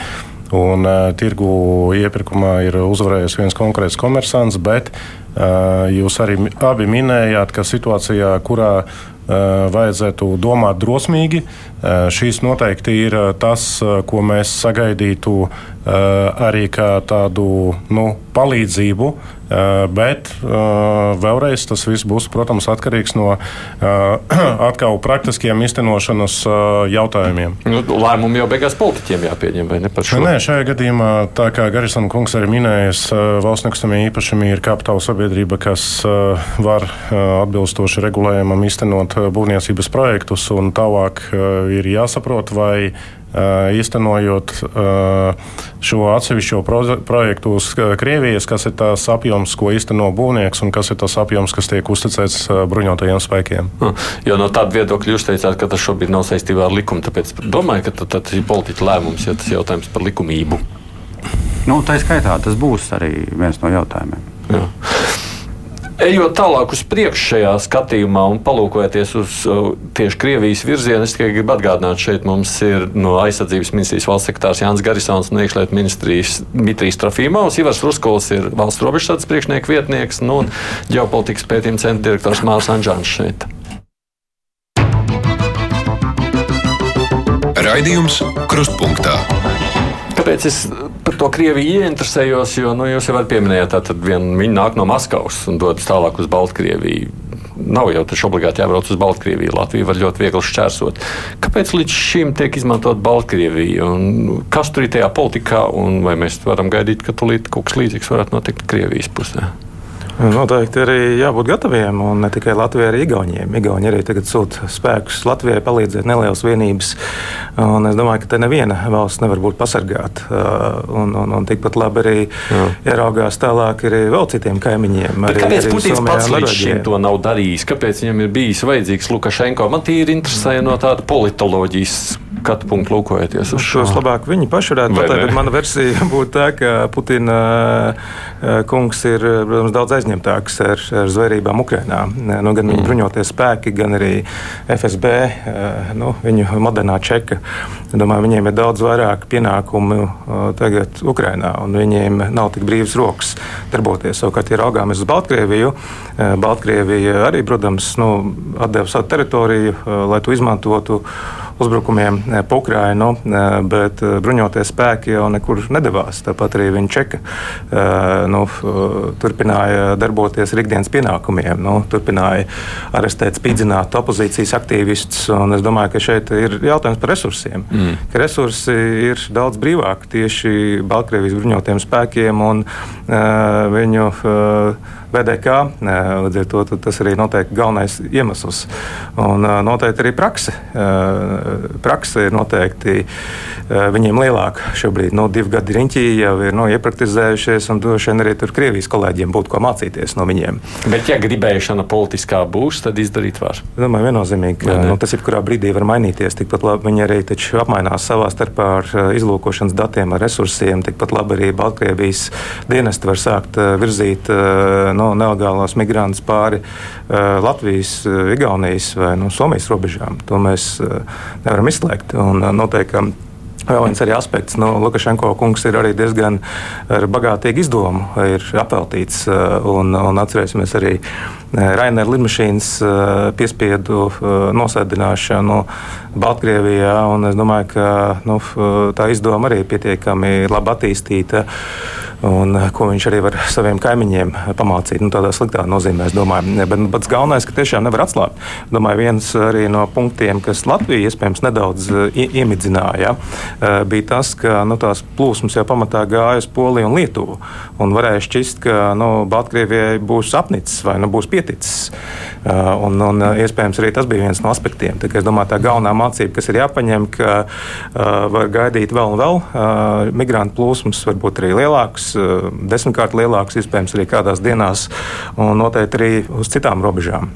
Un, uh, tirgu iepirkumā ir uzvarējis viens konkrēts komersants, bet uh, jūs arī abi minējāt, ka situācijā, kurā uh, vajadzētu domāt drosmīgi, šīs noteikti ir tas, ko mēs sagaidītu arī kā tādu nu, palīdzību Eh, bet eh, vēlreiz tas viss būs, protams, atkarīgs no eh, [clears throat] atkal praktiskiem iztenošanas jautājumiem. Nu, lēmumi jau beigās politiķiem jāpieņem, vai ne par šo? Nē, šajā gadījumā, tā kā Garisona kungs arī minējis, valsts nekustamie īpašumi ir kapitāla sabiedrība, kas var atbilstoši regulējumam iztenot būvniecības projektus, un tālāk ir jāsaprot, vai īstenojot šo atsevišķo projektu uz Krievijas, kas ir tās apjoms, ko īsteno būvnieks, un kas ir tas apjoms, kas tiek uzticēts bruņotajiem spēkiem. Jo no tāda viedokļa jūs teicāt, ka tas šobrīd nav saistībā ar likumu, tāpēc domāju, ka tas ir politiķa lēmums, ja tas ir jautājums par likumību. Nu, tā skaitā tas būs arī viens no jautājumiem. Jā. Ejot tālāk uz priekšu šajā skatījumā un palūkojoties uz uh, tieši Krievijas virzienu, es tikai gribu atgādināt, šeit mums ir no aizsardzības ministrijas valsts sekretārs Jānis Garisons un iekšlietu ministrijas Dmitrijs Trofīmovs. Ivars Ruskovs ir valsts robežsardzes priekšnieka vietnieks nu, un ģeopolitikas pētījuma centra direktors Mārs Anžāns šeit. Raidījums Krustpunktā. Kāpēc es par to Krieviju ieinteresējos? Jo nu, jūs jau pieminējāt, ka viņi nāk no Maskavas un dodas tālāk uz Baltkrieviju. Nav jau taču obligāti jābrauc uz Baltkrieviju. Latvija var ļoti viegli šķērsot. Kāpēc līdz šim tiek izmantot Baltkrievija? Kas tur ir tajā politikā? Vai mēs varam gaidīt, ka tulīt kaut kas līdzīgs varētu notikt Krievijas pusē? Noteikti arī jābūt gataviem, un ne tikai Latvijai, arī Igauniem. Igauni arī tagad sūta spēkus Latvijai, palīdzēt nelielas vienības. Un es domāju, ka te neviena valsts nevar būt pasargāta. Uh, un, un, un tikpat labi arī Jā. ieraugās tālāk arī vēl citiem kaimiņiem. Bet arī, kāpēc Putins pats līdz šim to nav darījis? Kāpēc viņam ir bijis vajadzīgs Lukašenko? Man tīri interesē no tāda politoloģijas skatu punktu lūkojoties uz šo. Labāk viņi paši varētu pateikt, bet mana versija [laughs] būtu tā, ka Putina uh, kungs ir protams, daudz aizņemtāks ar, ar zvērībām Ukrajinā. Nu, gan mm. bruņoties spēki, gan arī FSB, uh, nu, viņu modernā čeka. Domāju, viņiem ir daudz vairāk pienākumu tagad Ukrajinā, un viņiem nav tik brīvas rokas darboties. Savukārt, ja raugāmies uz Baltkrieviju, Baltkrievija arī, protams, nu, atdeva savu teritoriju, lai to izmantotu uzbrukumiem eh, pa Ukrainu, eh, bet eh, bruņoties spēki jau nekur nedavās. Tāpat arī viņi čeka nu, turpināja darboties ar ikdienas pienākumiem, nu, turpināja arestēt, spīdzināt opozīcijas aktīvistus. Es domāju, ka šeit ir jautājums par resursiem. Mm. Resursi ir daudz brīvāki tieši Baltkrievijas bruņotajiem spēkiem un uh, viņu. Uh, VDK. Līdz ar to tas arī noteikti galvenais iemesls. Un noteikti arī prakse. Prakse ir noteikti viņiem lielāka šobrīd. Nu, divi gadi riņķī jau ir nu, iepraktizējušies, un droši vien arī tur Krievijas kolēģiem būtu ko mācīties no viņiem. Bet, ja gribēšana politiskā būs, tad izdarīt var. Domāju, viennozīmīgi, ka nu, tas jebkurā brīdī var mainīties. Tikpat labi viņi arī apmainās savā starpā ar izlūkošanas datiem, ar resursiem. Tikpat labi arī Baltkrievijas dienesti var sākt virzīt no nelegālos migrantus pāri uh, Latvijas, uh, Igaunijas vai no nu, Somijas robežām. To mēs uh, nevaram izslēgt. Un, uh, noteikti, Vēl viens arī aspekts, nu, Lukašenko kungs ir arī diezgan bagātīgi izdomu, ir apveltīts. Un, un atcerēsimies arī Rainera lidmašīnas piespiedu nosēdināšanu Baltkrievijā. Es domāju, ka nu, tā izdoma arī ir pietiekami labi attīstīta un eh, ko viņš arī var saviem kaimiņiem pamācīt. Nu, tādā sliktā nozīmē, es domāju. Bet pats galvenais, ka tiešām nevar atslābt. Domāju, viens arī no punktiem, kas Latviju iespējams nedaudz eh, iemidzināja, eh, bija tas, ka nu, tās plūsmas jau pamatā gāja uz Poliju un Lietuvu. Un varēja šķist, ka nu, Baltkrievijai būs apnicis vai nu, būs pieticis. Un, un iespējams arī tas bija viens no aspektiem. Tā, es domāju, tā galvenā mācība, kas ir jāpaņem, ka var gaidīt vēl un vēl. Migrantu plūsmas var būt arī lielāks lielāks, eh, desmitkārt lielāks, iespējams, arī kādās dienās, un noteikti arī uz citām robežām.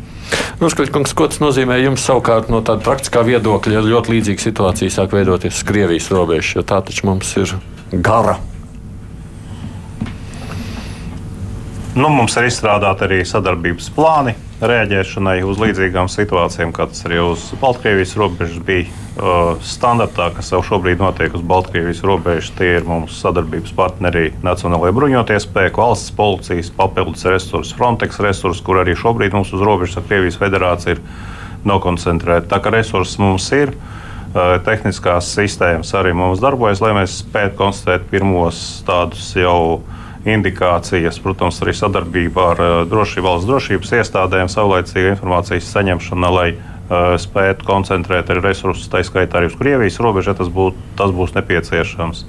Ruskaļkungs, ko tas nozīmē jums savukārt no tāda praktiskā viedokļa, ja ļoti līdzīga situācija sāk veidoties uz Krievijas robežas, jo tā taču mums ir gara. Nu, mums ir izstrādāti arī sadarbības plāni reaģēšanai uz līdzīgām situācijām, kā tas arī uz Baltkrievijas robežas bija uh, standartā, kas jau šobrīd notiek uz Baltkrievijas robežas. Tie ir mūsu sadarbības partneri Nacionālajie bruņoties spēku, valsts policijas, papildus resursi, Frontex resursi, kur arī šobrīd mums uz robežas ar Krievijas federāciju ir nokoncentrēti. Tā kā resursi mums ir. Uh, tehniskās sistēmas arī mums darbojas, lai mēs spētu konstatēt pirmos tādus jau indikācijas, protams, arī sadarbībā ar uh, drošību, valsts drošības iestādēm, saulēcīga informācijas saņemšana, lai uh, spētu koncentrēt arī resursus, tā skaitā arī uz Krievijas robežu, ja tas, būt, tas būs nepieciešams.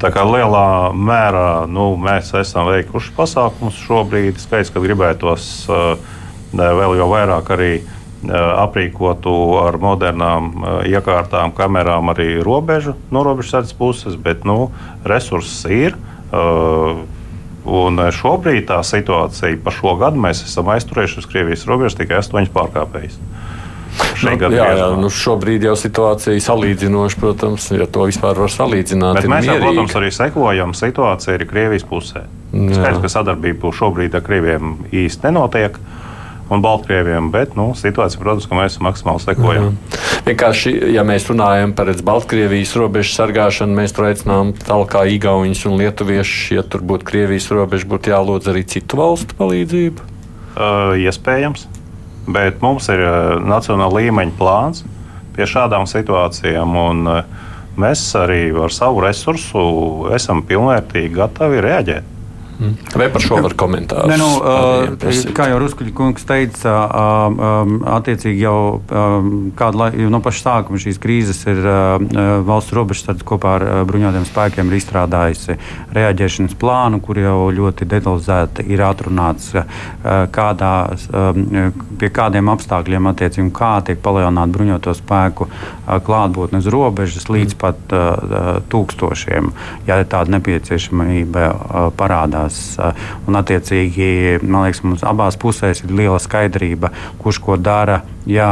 Tā kā lielā mērā nu, mēs esam veikuši pasākumus šobrīd, skaidrs, ka gribētos uh, vēl jau vairāk arī uh, aprīkotu ar modernām uh, iekārtām, kamerām arī robežu no robežsardzes puses, bet nu, resursi ir. Uh, un šobrīd tā situācija par šo gadu mēs esam aizturējuši uz Krievijas robežas tikai astoņas pārkāpējas. Nu, jā, jā, nu šobrīd jau situācija salīdzinoša, protams, ja to vispār var salīdzināt. Bet mēs, jau, protams, arī sekojam situāciju arī Krievijas pusē. Skaidrs, ka sadarbība šobrīd ar Krieviem īsti nenotiek. Un Baltkrieviem, bet nu, situācija, protams, ka mēs maksimāli sekojam. Vienkārši, ja mēs runājam par Baltkrievijas robežu sargāšanu, mēs tur aicinām tālāk kā Igaunijas un Lietuviešus, ja tur būtu Krievijas robeža, būtu jālūdz arī citu valstu palīdzību. Uh, iespējams, bet mums ir uh, nacionāla līmeņa plāns pie šādām situācijām. Un, uh, mēs arī ar savu resursu esam pilnvērtīgi gatavi reaģēt. Vai par šo var komentēt? Nu, uh, kā jau Ruskuļa kungs teica, uh, um, attiecīgi jau um, kādu laiku no paša sākuma šīs krīzes ir uh, valsts robežsardze kopā ar bruņotiem spēkiem izstrādājusi reaģēšanas plānu, kur jau ļoti detalizēti ir atrunāts, kādā, pie kādiem apstākļiem attiecīgi kā tiek palielināta bruņoto spēku klātbūtne uz robežas līdz pat tūkstošiem, ja tāda nepieciešamība parādās mainās. Un, attiecīgi, man liekas, mums abās pusēs ir liela skaidrība, kurš ko dara, ja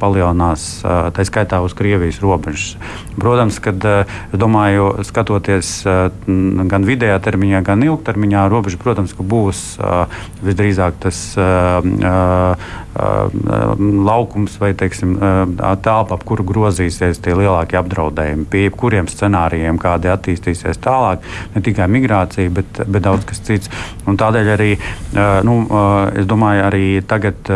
palielinās tā skaitā uz Krievijas robežas. Protams, kad es domāju, skatoties gan vidējā termiņā, gan ilgtermiņā, robeža, protams, būs visdrīzāk tas laukums vai teiksim, telpa, ap kuru grozīsies tie lielākie apdraudējumi, pie kuriem scenārijiem, kādi attīstīsies tālāk, ne tikai migrācija, bet, bet daudz kas cits. Un tādēļ arī, nu, es domāju, arī tagad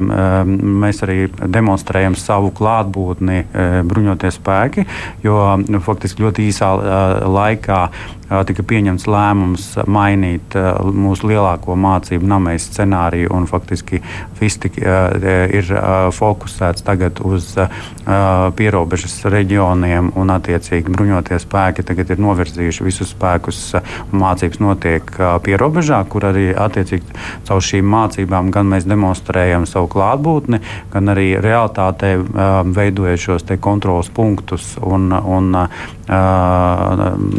mēs arī demonstrējam savu klātbūtni bruņoties spēki, jo nu, faktiski ļoti īsā laikā tika pieņemts lēmums mainīt mūsu lielāko mācību namēju scenāriju, faktiski viss ir fokusēts tagad uz pierobežas reģioniem, un attiecīgi bruņoties spēki tagad ir novirzījuši visus spēkus, mācības notiek pierobežā, kur arī attiecīgi caur šīm mācībām gan mēs demonstrējam savu klātbūtni, gan arī realitātē veidojot šos kontrols punktus un, un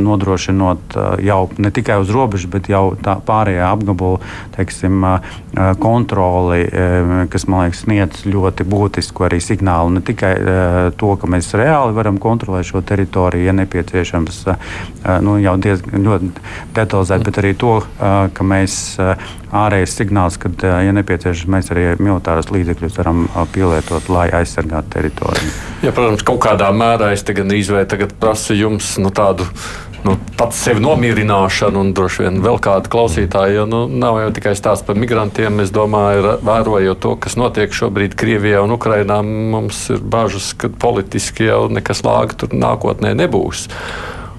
nodrošinot jau ne tikai uz robežas, bet jau tā pārējā apgabala teiksim, kontroli, kas man liekas sniedz ļoti būtisku arī signālu. Ne tikai to, ka mēs reāli varam kontrolēt šo teritoriju, ja nepieciešams, nu, jau diezgan detalizēti, bet arī to, ka mēs ārējais signāls, ka, ja nepieciešams, mēs arī militāras līdzekļus varam pielietot, lai aizsargātu teritoriju. Ja, protams, kaut kādā mērā es tagad izvēlēju, prasu jums nu, tādu nu, pats sevi nomierināšanu, un droši vien vēl kādu klausītāju. Jo nu, nav jau tikai stāsts par migrantiem. Es domāju, vērojot to, kas notiek šobrīd Krievijā un Ukrainā, mums ir bažas, ka politiski jau nekas lāga tur nākotnē nebūs.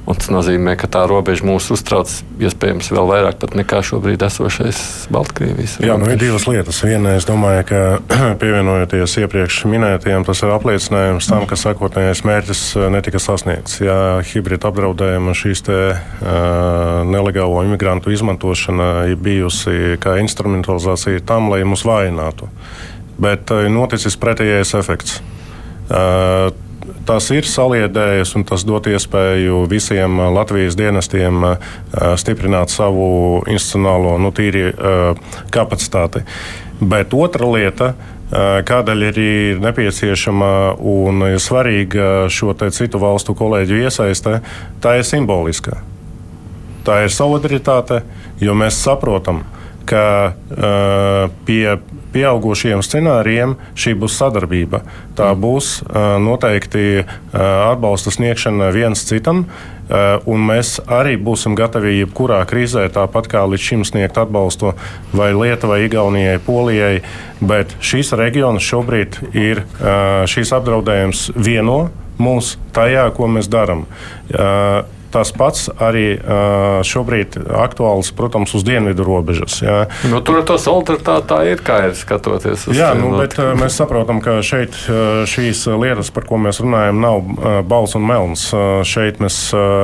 Un tas nozīmē, ka tā robeža mūs uztrauc iespējams vēl vairāk nekā šobrīd esošais Baltkrievijas. Jā, nu ir divas lietas. Viena, es domāju, ka [clears throat] pievienojoties iepriekš minētajiem, tas ir apliecinājums tam, ka sakotnējais mērķis uh, netika sasniegts. Ja hibrīda apdraudējuma šīs te, uh, nelegālo imigrantu izmantošana ir bijusi kā instrumentalizācija tam, lai mūs vājinātu. Bet uh, noticis pretējais efekts. Uh, tas ir saliedējis un tas dot iespēju visiem Latvijas dienestiem stiprināt savu institucionālo nu, tīri, kapacitāti. Bet otra lieta. Kādēļ ir nepieciešama un svarīga šo citu valstu kolēģu iesaiste, tā ir simboliska. Tā ir solidaritāte, jo mēs saprotam, ka uh, pie pieaugušiem scenārijiem šī būs sadarbība. Tā mm. būs noteikti atbalsta sniegšana viens citam. Un mēs arī būsim gatavi jebkurā krīzē, tāpat kā līdz šim sniegt atbalstu vai Lietuvai, Igaunijai, Polijai. Bet šīs reģionas šobrīd ir šīs apdraudējums vieno mūs tajā, ko mēs darām. Tas pats arī šobrīd aktuāls, protams, uz dienvidu robežas. Jā. Nu, tur tā solidaritāte tā ir, kā ir skatoties uz Jā, nu, bet mēs saprotam, ka šeit šīs lietas, par ko mēs runājam, nav balss un melns. Šeit mēs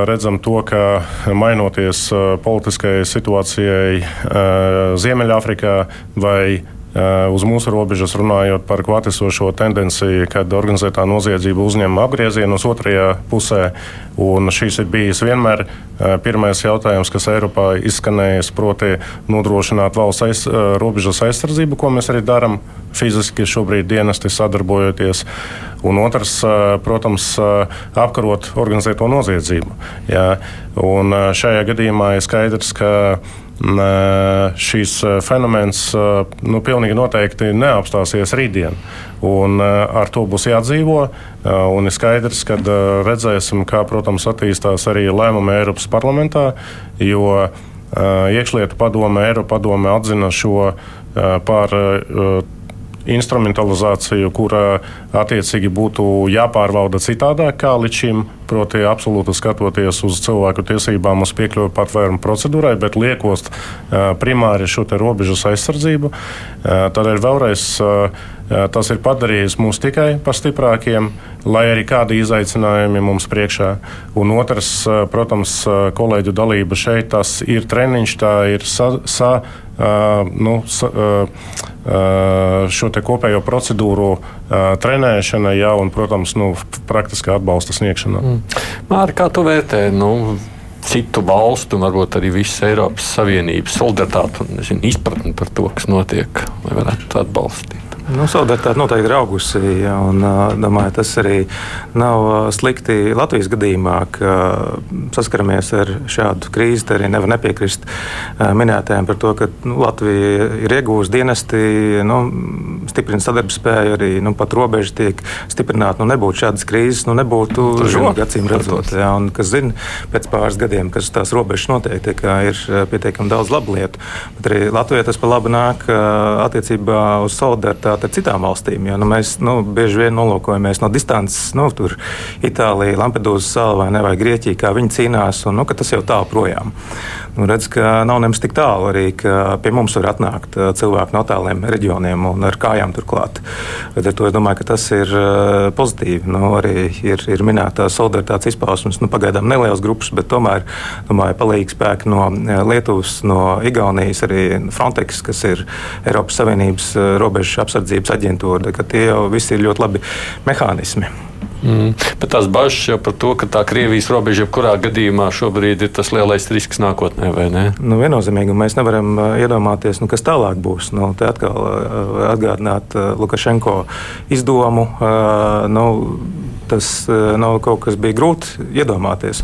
redzam to, ka mainoties politiskajai situācijai Ziemeļāfrikā vai Eh, uz mūsu robežas runājot par klātesošo tendenciju, kad organizētā noziedzība uzņem apgriezienus otrajā pusē. Un šis ir bijis vienmēr eh, pirmais jautājums, kas Eiropā izskanējis, proti, nodrošināt valsts aiz, eh, robežas aizsardzību, ko mēs arī darām fiziski šobrīd dienesti sadarbojoties. Un otrs, protams, apkarot organizēto noziedzību. Jā. Un šajā gadījumā ir skaidrs, ka šīs fenomens nu, pilnīgi noteikti neapstāsies rītdien. Un ar to būs jādzīvo. Un ir skaidrs, ka redzēsim, kā protams, attīstās arī lēmumi Eiropas parlamentā, jo iekšlietu padome, Eiropa padome atzina šo par instrumentalizāciju, kura attiecīgi būtu jāpārvalda citādāk kā līdz šim, proti, absolūti skatoties uz cilvēku tiesībām, uz piekļuvi patvērumu procedūrai, bet liekot primāri šo robežas aizsardzību. Tādēļ vēlreiz tas ir padarījis mūs tikai par stiprākiem, lai arī kādi izaicinājumi mums priekšā. Un otrs, protams, kolēģu dalība šeit, tas ir treniņš, tā ir sa, sa, nu, sa, šo kopējo procedūru trenēšana, ja, un, protams, nu, praktiskā atbalsta sniegšana. Mm. Māri, kā tu vērtē? Nu, citu valstu, un varbūt arī visas Eiropas Savienības solidaritāti un nezinu, izpratni par to, kas notiek, lai varētu atbalstīt. Nu, Solidaritāte noteikti ir augusi. Un, domāju, tas arī nav slikti Latvijas gadījumā, ka saskaramies ar šādu krīzi. Arī nevar nepiekrist minētājiem par to, ka nu, Latvija ir iegūsta dienesti, nu, stiprina sadarbspēju, arī nu, pat robeža tiek stiprināta. Nu, nebūtu šādas krīzes, nu, nebūtu žoga, acīm redzot. Ja, un, kas zina, pēc pāris gadiem, kas tās robežas noteikti ir pietiekami daudz labu lietu. Bet arī Latvijai tas pa labu nāk attiecībā uz solidaritāti salīdzināt ar citām valstīm. Jo, nu, mēs nu, bieži vien nolūkojamies no distances, nu, tur Itālija, Lampedūzas sala vai, ne, vai Grieķija, kā viņi cīnās, un nu, tas jau tālu projām. Nu, redz, ka nav nemaz tik tālu arī, ka pie mums var atnākt cilvēki no tāliem reģioniem un ar kājām turklāt. Ar to es domāju, ka tas ir pozitīvi. Nu, arī ir, ir minēta solidaritātes izpausmes, nu, pagaidām nelielas grupas, bet tomēr domāju, palīgi spēki no Lietuvas, no Igaunijas, arī Frontex, kas ir Eiropas Savienības robežu apsardzības aģentūra, tie jau visi ir ļoti labi mehānismi. Mm. Bet tās bažas jau par to, ka tā Krievijas robeža jebkurā gadījumā šobrīd ir tas lielais risks nākotnē, vai ne? Nu, viennozīmīgi mēs nevaram uh, iedomāties, nu, kas tālāk būs. Nu, te atkal uh, atgādināt uh, Lukašenko izdomu. Nu, tas eh, nav kaut kas bija grūti iedomāties.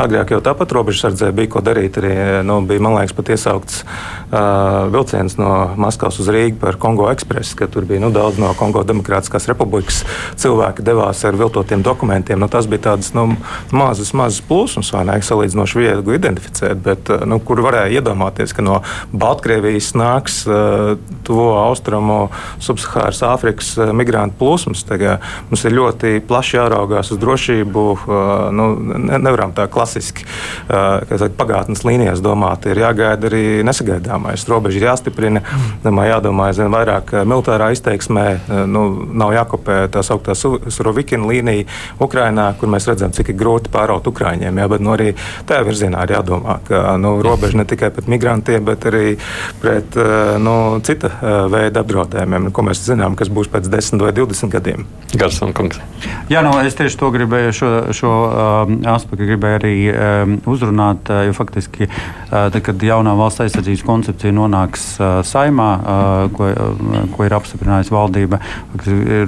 Agrāk jau tāpat robežsardzē bija ko darīt. Arī, nu, bija, man liekas, pat iesaukts uh, vilciens no Maskavas uz Rīgu par Kongo ekspresu, ka tur bija nu, daudz no Kongo Demokrātiskās republikas cilvēki devās ar viltotiem dokumentiem. Nu, tas bija tāds nu, mazs, mazs plūsmas, vai ne? Salīdzinoši viegli identificēt, bet nu, kur varēja iedomāties, ka no Baltkrievijas nāks uh, tuvo austrumu, subsahāras Āfrikas migrantu plūsmas. Tagad mums ir ļoti plaši vienkārši jāraugās uz drošību. Nu, nevaram tā klasiski saka, pagātnes līnijās domāt. Ir jāgaida arī nesagaidāmais. Robeža ir jāstiprina, domā, jādomā aizvien vairāk militārā izteiksmē. Nu, nav jākopē tā sauktā Surovikina līnija Ukrainā, kur mēs redzam, cik grūti pāraut Ukraiņiem. Jā, bet nu, arī tajā virzienā ir jādomā, ka nu, robeža ne tikai pret migrantiem, bet arī pret nu, cita veida apdraudējumiem, ko mēs zinām, kas būs pēc 10 vai 20 gadiem. Garsam, kungs. Jā, nu, es tieši to gribēju, šo, šo um, aspektu gribēju arī um, uzrunāt. Uh, jo faktiski, uh, tad, kad jaunā valsts aizsardzības koncepcija nonāks uh, saimā, uh, ko, uh, ko ir apstiprinājusi valdība,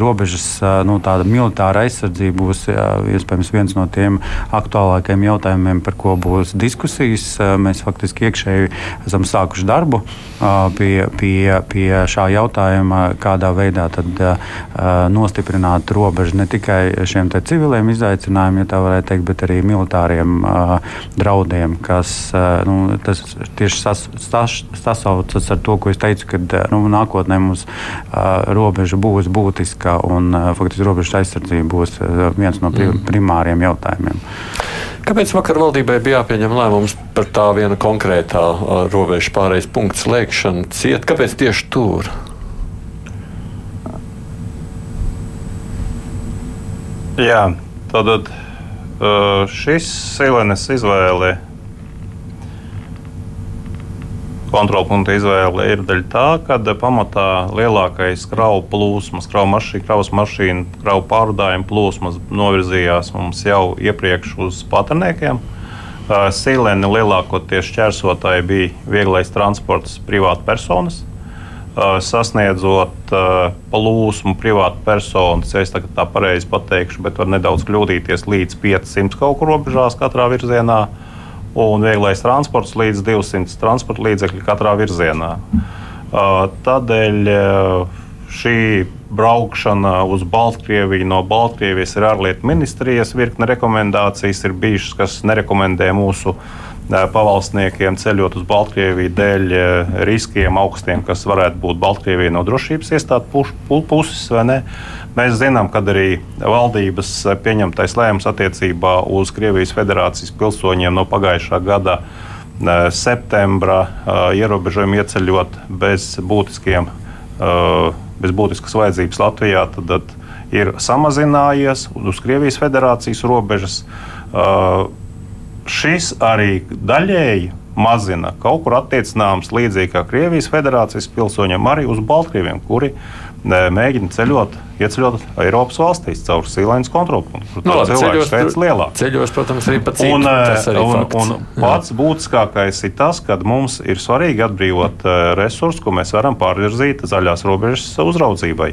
robežas uh, nu, militāra aizsardzība būs uh, iespējams viens no tiem aktuālākajiem jautājumiem, par ko būs diskusijas. Uh, mēs faktiski iekšēji esam sākuši darbu uh, pie, pie, pie šā jautājuma, kādā veidā tad, uh, nostiprināt robežu ne tikai šiem civiliem izaicinājumiem, ja tā varētu teikt, bet arī militāriem uh, draudiem, kas uh, nu, tieši sas, sas, sasaucas ar to, ko es teicu, ka nu, nākotnē mums uh, robeža būs būtiska un uh, faktiski robežas aizsardzība būs uh, viens no prim, mm. primāriem jautājumiem. Kāpēc vakar valdībai bija jāpieņem lēmums par tā viena konkrētā uh, robežu pārējais punkts slēgšanu ciet? Kāpēc tieši tur? Jā, tad šis Silenes izvēle, kontrolpunkta izvēle ir daļa tā, ka pamatā lielākais kravu plūsmas, kravu mašīnu, kravas mašīnu, kravu pārvadājumu plūsmas novirzījās mums jau iepriekš uz patarniekiem. Silēni lielākoties šķērsotāji bija vieglais transports, privāta personas. Sasniedzot plūsmu privātu personas, ja es tā pareizi pateikšu, bet var nedaudz kļūdīties līdz 500 kaut kur robežās katrā virzienā, un vieglais transports līdz 200 transporta līdzekļu katrā virzienā. Tādēļ šī braukšana uz Baltkrieviju no Baltkrievijas ir ārlietu ministrijas virkne rekomendācijas, ir bijušas, kas nerekomendē mūsu pavalsniekiem ceļot uz Baltkrieviju dēļ riskiem augstiem, kas varētu būt Baltkrievijai no drošības iestādes puses. Mēs zinām, ka arī valdības pieņemtais lēmums attiecībā uz Krievijas federācijas pilsoņiem no pagājušā gada septembra ierobežojumu ieceļot bez, bez būtiskas vajadzības Latvijā, tad, tad ir samazinājies uz Krievijas federācijas robežas šis arī daļēji mazina kaut kur attiecināms līdzīgi kā Krievijas federācijas pilsoņiem, arī uz Baltkrieviem, kuri mēģina ceļot, ieceļot Eiropas valstīs caur Sīlēnas kontrolpunktu. No, nu, cilvēku skaits lielāks. Ceļos, protams, arī pats un, un, un pats būtiskākais ir tas, ka mums ir svarīgi atbrīvot resursus, ko mēs varam pārvirzīt zaļās robežas uzraudzībai.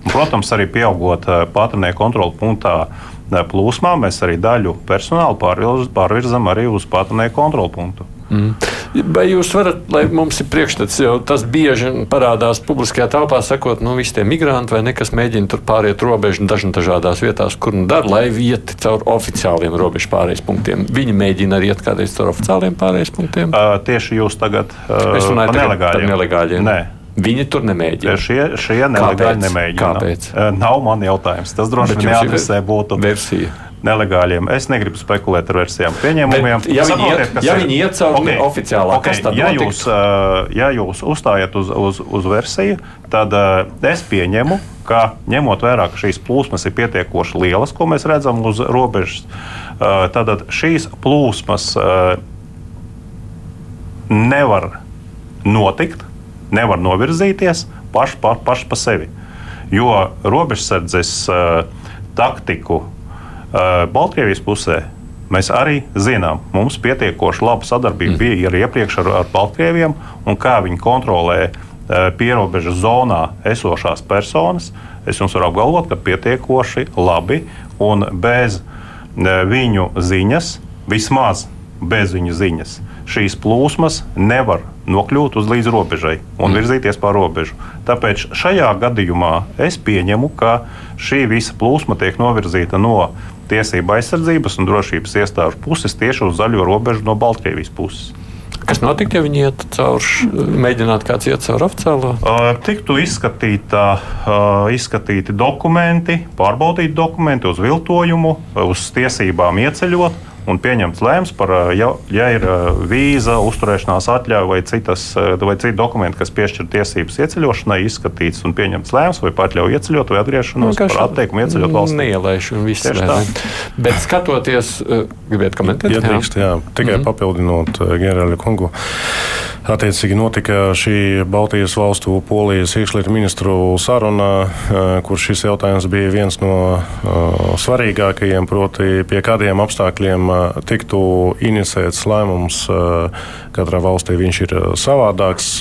Un, protams, arī pieaugot patrionieku kontrolu punktā plūsmā, mēs arī daļu personāla pārvirzam arī uz patrionieku kontrolu punktu. Mm. Vai jūs varat, lai mums ir priekšstats, jo tas bieži parādās publiskajā telpā, sakot, nu, visi tie migranti vai nekas mēģina tur pāriet robežu dažādās vietās, kur nu dara, lai iet caur oficiāliem robežu pārējais punktiem. Viņi mēģina arī iet kādreiz caur oficiāliem pārējais punktiem. Uh, tieši jūs tagad uh, runājat par nelegāļiem. nelegāļiem. Nē. Viņi tur nemēģina. Šie, šie nelegāli nemēģina. Kāpēc? Nav man jautājums. Tas droši vien jāatrisē būtu versija. Nelegāliem. Es negribu spekulēt ar versijām, pieņēmumiem. Bet, ja, viņi iet, ja viņi iet caur okay, oficiālā, okay, kas tad ja jūs, ja jūs uzstājat uz, uz, uz versiju, tad es pieņemu, ka ņemot vērā, ka šīs plūsmas ir pietiekoši lielas, ko mēs redzam uz robežas, tad šīs plūsmas nevar notikt nevar novirzīties paši pa, paš pa sevi. Jo robežsardzes uh, taktiku uh, Baltkrievijas pusē mēs arī zinām. Mums pietiekoši laba sadarbība mm. bija arī iepriekš ar, ar Baltkrieviem, un kā viņi kontrolē uh, pierobežas zonā esošās personas. Es jums varu apgalvot, ka pietiekoši labi un bez viņu ziņas, vismaz bez viņu ziņas, šīs plūsmas nevar nokļūt uz līdz robežai un mm. virzīties pār robežu. Tāpēc šajā gadījumā es pieņemu, ka šī visa plūsma tiek novirzīta no tiesība aizsardzības un drošības iestāžu puses tieši uz zaļo robežu no Baltkrievijas puses. Kas notiktu, ja viņi iet cauri, mēģinātu kāds iet cauri oficiālo? Uh, tiktu izskatīta, uh, izskatīti dokumenti, pārbaudīti dokumenti uz viltojumu, uz tiesībām ieceļot un pieņemts lēmums par, ja, ja ir vīza, uzturēšanās atļauja vai, citas, vai citi dokumenti, kas piešķir tiesības ieceļošanai, izskatīts un pieņemts lēmums vai atļauj ieceļot vai atgriešanos nu, par atteikumu ieceļot valstī. Neielaišana viss ir tā. Bet skatoties, gribētu komentēt? Ja drīkst, jā. Tikai mm -hmm. papildinot ģenerāli kungu. Attiecīgi notika šī Baltijas valstu polijas iekšlietu ministru saruna, kur šis jautājums bija viens no uh, svarīgākajiem, proti pie kādiem apstākļiem tiktu inicēts lēmums. Katrā valstī viņš ir savādāks.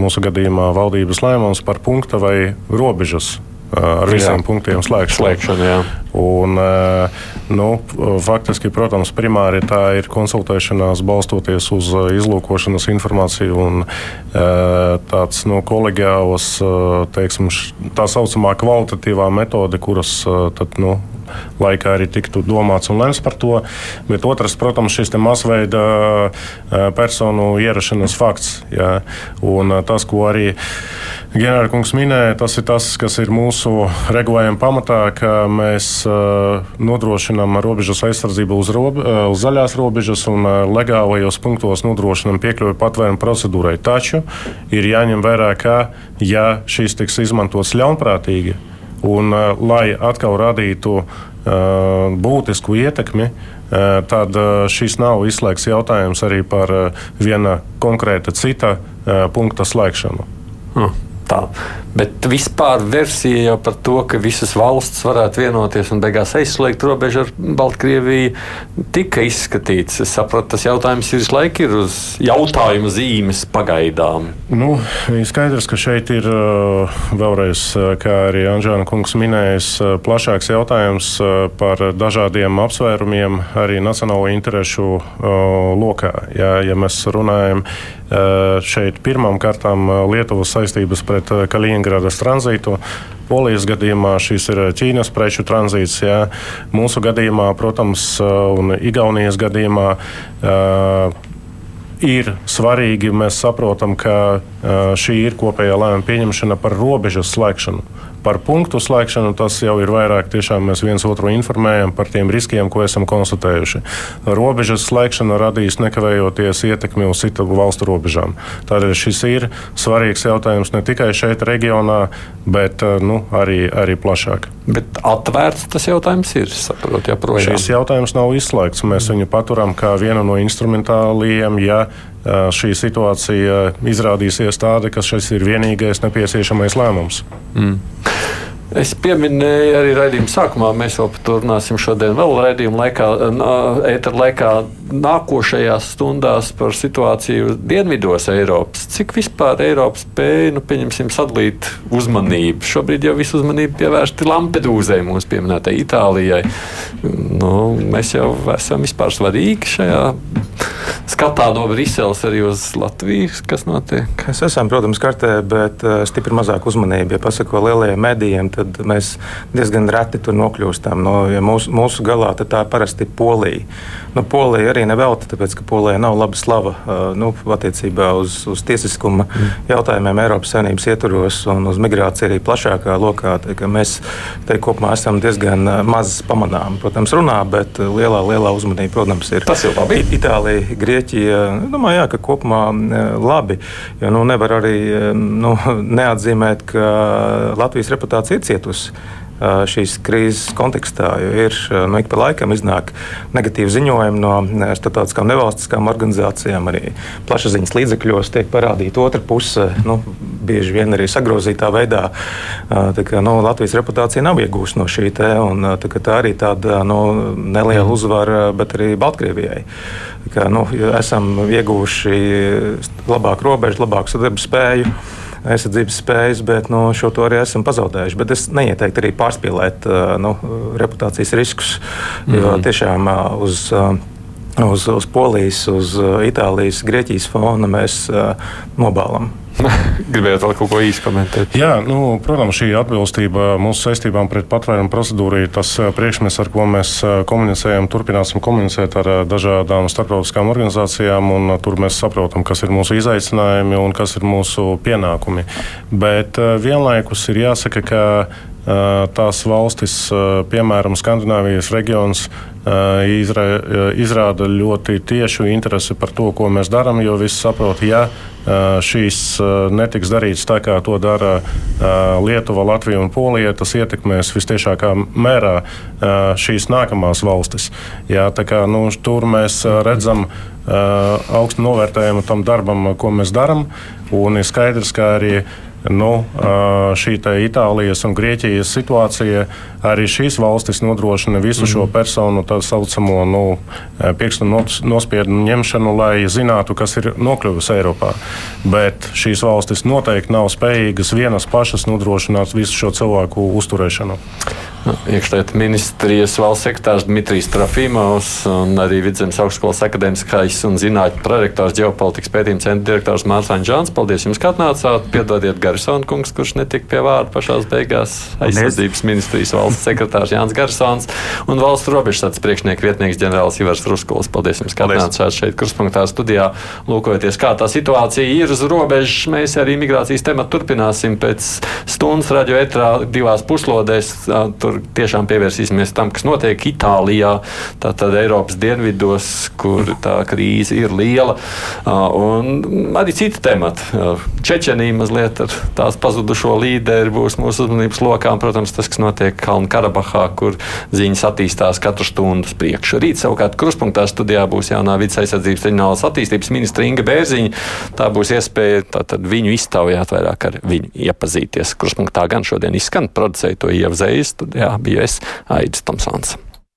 Mūsu gadījumā valdības lēmums par punkta vai robežas ar visiem jā. punktiem slēgšanu. slēgšanu jā. un, nu, faktiski, protams, primāri tā ir konsultēšanās balstoties uz izlūkošanas informāciju un tāds no nu, kolegiāls, teiksim, tā saucamā kvalitatīvā metode, kuras tad, nu, laikā arī tiktu domāts un lemts par to. Bet otrs, protams, šis masveida personu ierašanās fakts. Jā. Un tas, ko arī ģenerālkungs minēja, tas ir tas, kas ir mūsu regulējuma pamatā, ka mēs nodrošinām robežas aizsardzību uz, robe, uz zaļās robežas un legālajos punktos nodrošinām piekļuvi patvērumu procedūrai. Taču ir jāņem vērā, ka ja šis tiks izmantots ļaunprātīgi, Un, uh, lai atkal radītu uh, būtisku ietekmi, uh, tad šis nav izslēgts jautājums arī par viena konkrēta cita punkta slēgšanu. Hmm. Tā. Bet vispār versija jau par to, ka visas valsts varētu vienoties un beigās aizslēgt robežu ar Baltkrieviju, tika izskatīts. Es saprotu, tas jautājums visu laiku ir uz jautājumu zīmes pagaidām. Nu, skaidrs, ka šeit ir vēlreiz, kā arī Anžēna kungs minējis, plašāks jautājums par dažādiem apsvērumiem arī nacionālo interešu lokā. Ja, ja mēs runājam šeit pirmām kārtām Lietuvas saistības pret Kaliningradas tranzītu. Polijas gadījumā šis ir Ķīnas preču tranzīts. Jā. Mūsu gadījumā, protams, un Igaunijas gadījumā. Ir svarīgi, mēs saprotam, ka šī ir kopējā lēmuma pieņemšana par robežas slēgšanu. Par punktu slēgšanu tas jau ir vairāk. Tiešām mēs viens otru informējam par tiem riskiem, ko esam konstatējuši. Robežas slēgšana radīs nekavējoties ietekmi uz citu valstu robežām. Tādēļ šis ir svarīgs jautājums ne tikai šeit, reģionā, bet nu, arī, arī plašāk. Bet atvērts tas jautājums ir. Saprot, joprojām. Šis jautājums nav izslēgts. Mēs viņu paturam kā vienu no instrumentāliem. Ja šī situācija izrādīsies tāda, ka šis ir vienīgais nepieciešamais lēmums. Mm. Es pieminēju arī raidījuma sākumā, mēs vēl par to runāsim šodien, vēl raidījuma laikā, ētera laikā, nākošajās stundās par situāciju dienvidos Eiropas. Cik vispār Eiropa spēja, nu, pieņemsim, sadalīt uzmanību? Šobrīd jau visu uzmanību pievērsti Lampedūzai, mūsu pieminētai Itālijai. Nu, mēs jau esam vispār svarīgi šajā skatā no Briseles arī uz Latviju, kas notiek? Mēs esam, protams, kartē, bet stipri mazāk uzmanību. Ja pasako lielajiem medijiem, tad mēs diezgan reti tur nokļūstam. No, ja mūsu, mūsu galā tā parasti ir Polija. Nu, Polija arī nevelta, tāpēc ka Polijai nav laba slava nu, attiecībā uz, uz tiesiskuma mm. jautājumiem Eiropas Savienības ietvaros un uz migrāciju arī plašākā lokā. Mēs te kopumā esam diezgan maz pamanām. Protams, runā, bet lielā, lielā uzmanība, protams, ir. Tas ir labi. Itālija, Grieķija. Domāju, jā, ka kopumā labi. Jo nu, nevar arī nu, [laughs] neatzīmēt, ka Latvijas reputācija ir cietusi šīs krīzes kontekstā. Ir nu, ik pa laikam iznāk negatīvi ziņojumi no starptautiskām nevalstiskām organizācijām, arī plašsaziņas līdzekļos tiek parādīta otra puse, nu, bieži vien arī sagrozītā veidā. Kā, nu, Latvijas reputācija nav iegūsta no šī te, un tā, tā arī tāda nu, neliela uzvara, bet arī Baltkrievijai. Kā, nu, esam ieguvuši labāku robežu, labāku sadarbības spēju aizsardzības spējas, bet nu, šo to arī esam pazaudējuši. Bet es neieteiktu arī pārspīlēt nu, reputācijas riskus, jo mm. tiešām uz uz, uz Polijas, uz Itālijas, Grieķijas fona mēs uh, nobālam. [laughs] Gribējāt vēl kaut ko īsi komentēt? Jā, nu, protams, šī atbilstība mūsu saistībām pret patvērumu procedūru ir tas priekšmets, ar ko mēs komunicējam. Turpināsim komunicēt ar dažādām starptautiskām organizācijām, un tur mēs saprotam, kas ir mūsu izaicinājumi un kas ir mūsu pienākumi. Bet vienlaikus ir jāsaka, ka tās valstis, piemēram, Skandināvijas reģions, izrāda ļoti tiešu interesi par to, ko mēs darām, jo visi saprot, ja šīs netiks darīts tā, kā to dara Lietuva, Latvija un Polija, tas ietekmēs visciešākā mērā šīs nākamās valstis. Jā, kā, nu, tur mēs redzam augstu novērtējumu tam darbam, ko mēs darām, ir skaidrs, ka arī nu, šī Itālijas un Grieķijas situācija arī šīs valstis nodrošina visu šo mhm. personu tā saucamo nu, pirkstu nospiedumu ņemšanu, lai zinātu, kas ir nokļuvis Eiropā. Bet šīs valstis noteikti nav spējīgas vienas pašas nodrošināt visu šo cilvēku uzturēšanu. Nu, iekšlietu ministrijas valsts sekretārs Dmitrijs Trafimovs un arī Vidzemes augstskolas akadēmiskais un zinātņu prorektors ģeopolitikas pētījuma centra direktors Mārcis Žāns. Paldies jums, ka atnācāt. Piedodiet Garisona kungs, kurš netika pie vārda pašās beigās. Aizsardzības ministrijas valsts sekretārs Jānis Garisons un valsts robežsardzes priekšnieka vietnieks ģenerālis Ivars Ruskuls. Paldies jums, ka atnācāt šeit kurspunktā studijā. Lūkojoties, kā tā situācija ir uz robežas, mēs arī migrācijas tematu turpināsim pēc stundas radio etrā divās puslodēs. Tur tiešām pievērsīsimies tam, kas notiek Itālijā, tātad Eiropas dienvidos, kur tā krīze ir liela. Un arī citi temati. Čečenija mazliet ar tās pazudušo līderi būs mūsu uzmanības lokā. Protams, tas, kas notiek Kalnu Karabahā, kur ziņas attīstās katru stundu uz priekšu. Rīt savukārt kruspunktā studijā būs jaunā vidas aizsardzības reģionālās attīstības ministra Inga Bērziņa. Tā būs iespēja tātad, viņu iztaujāt vairāk ar viņu iepazīties. Kruspunktā gan šodien izskan, producēja to ievzējas, studijā bija es Aidis Tomsons.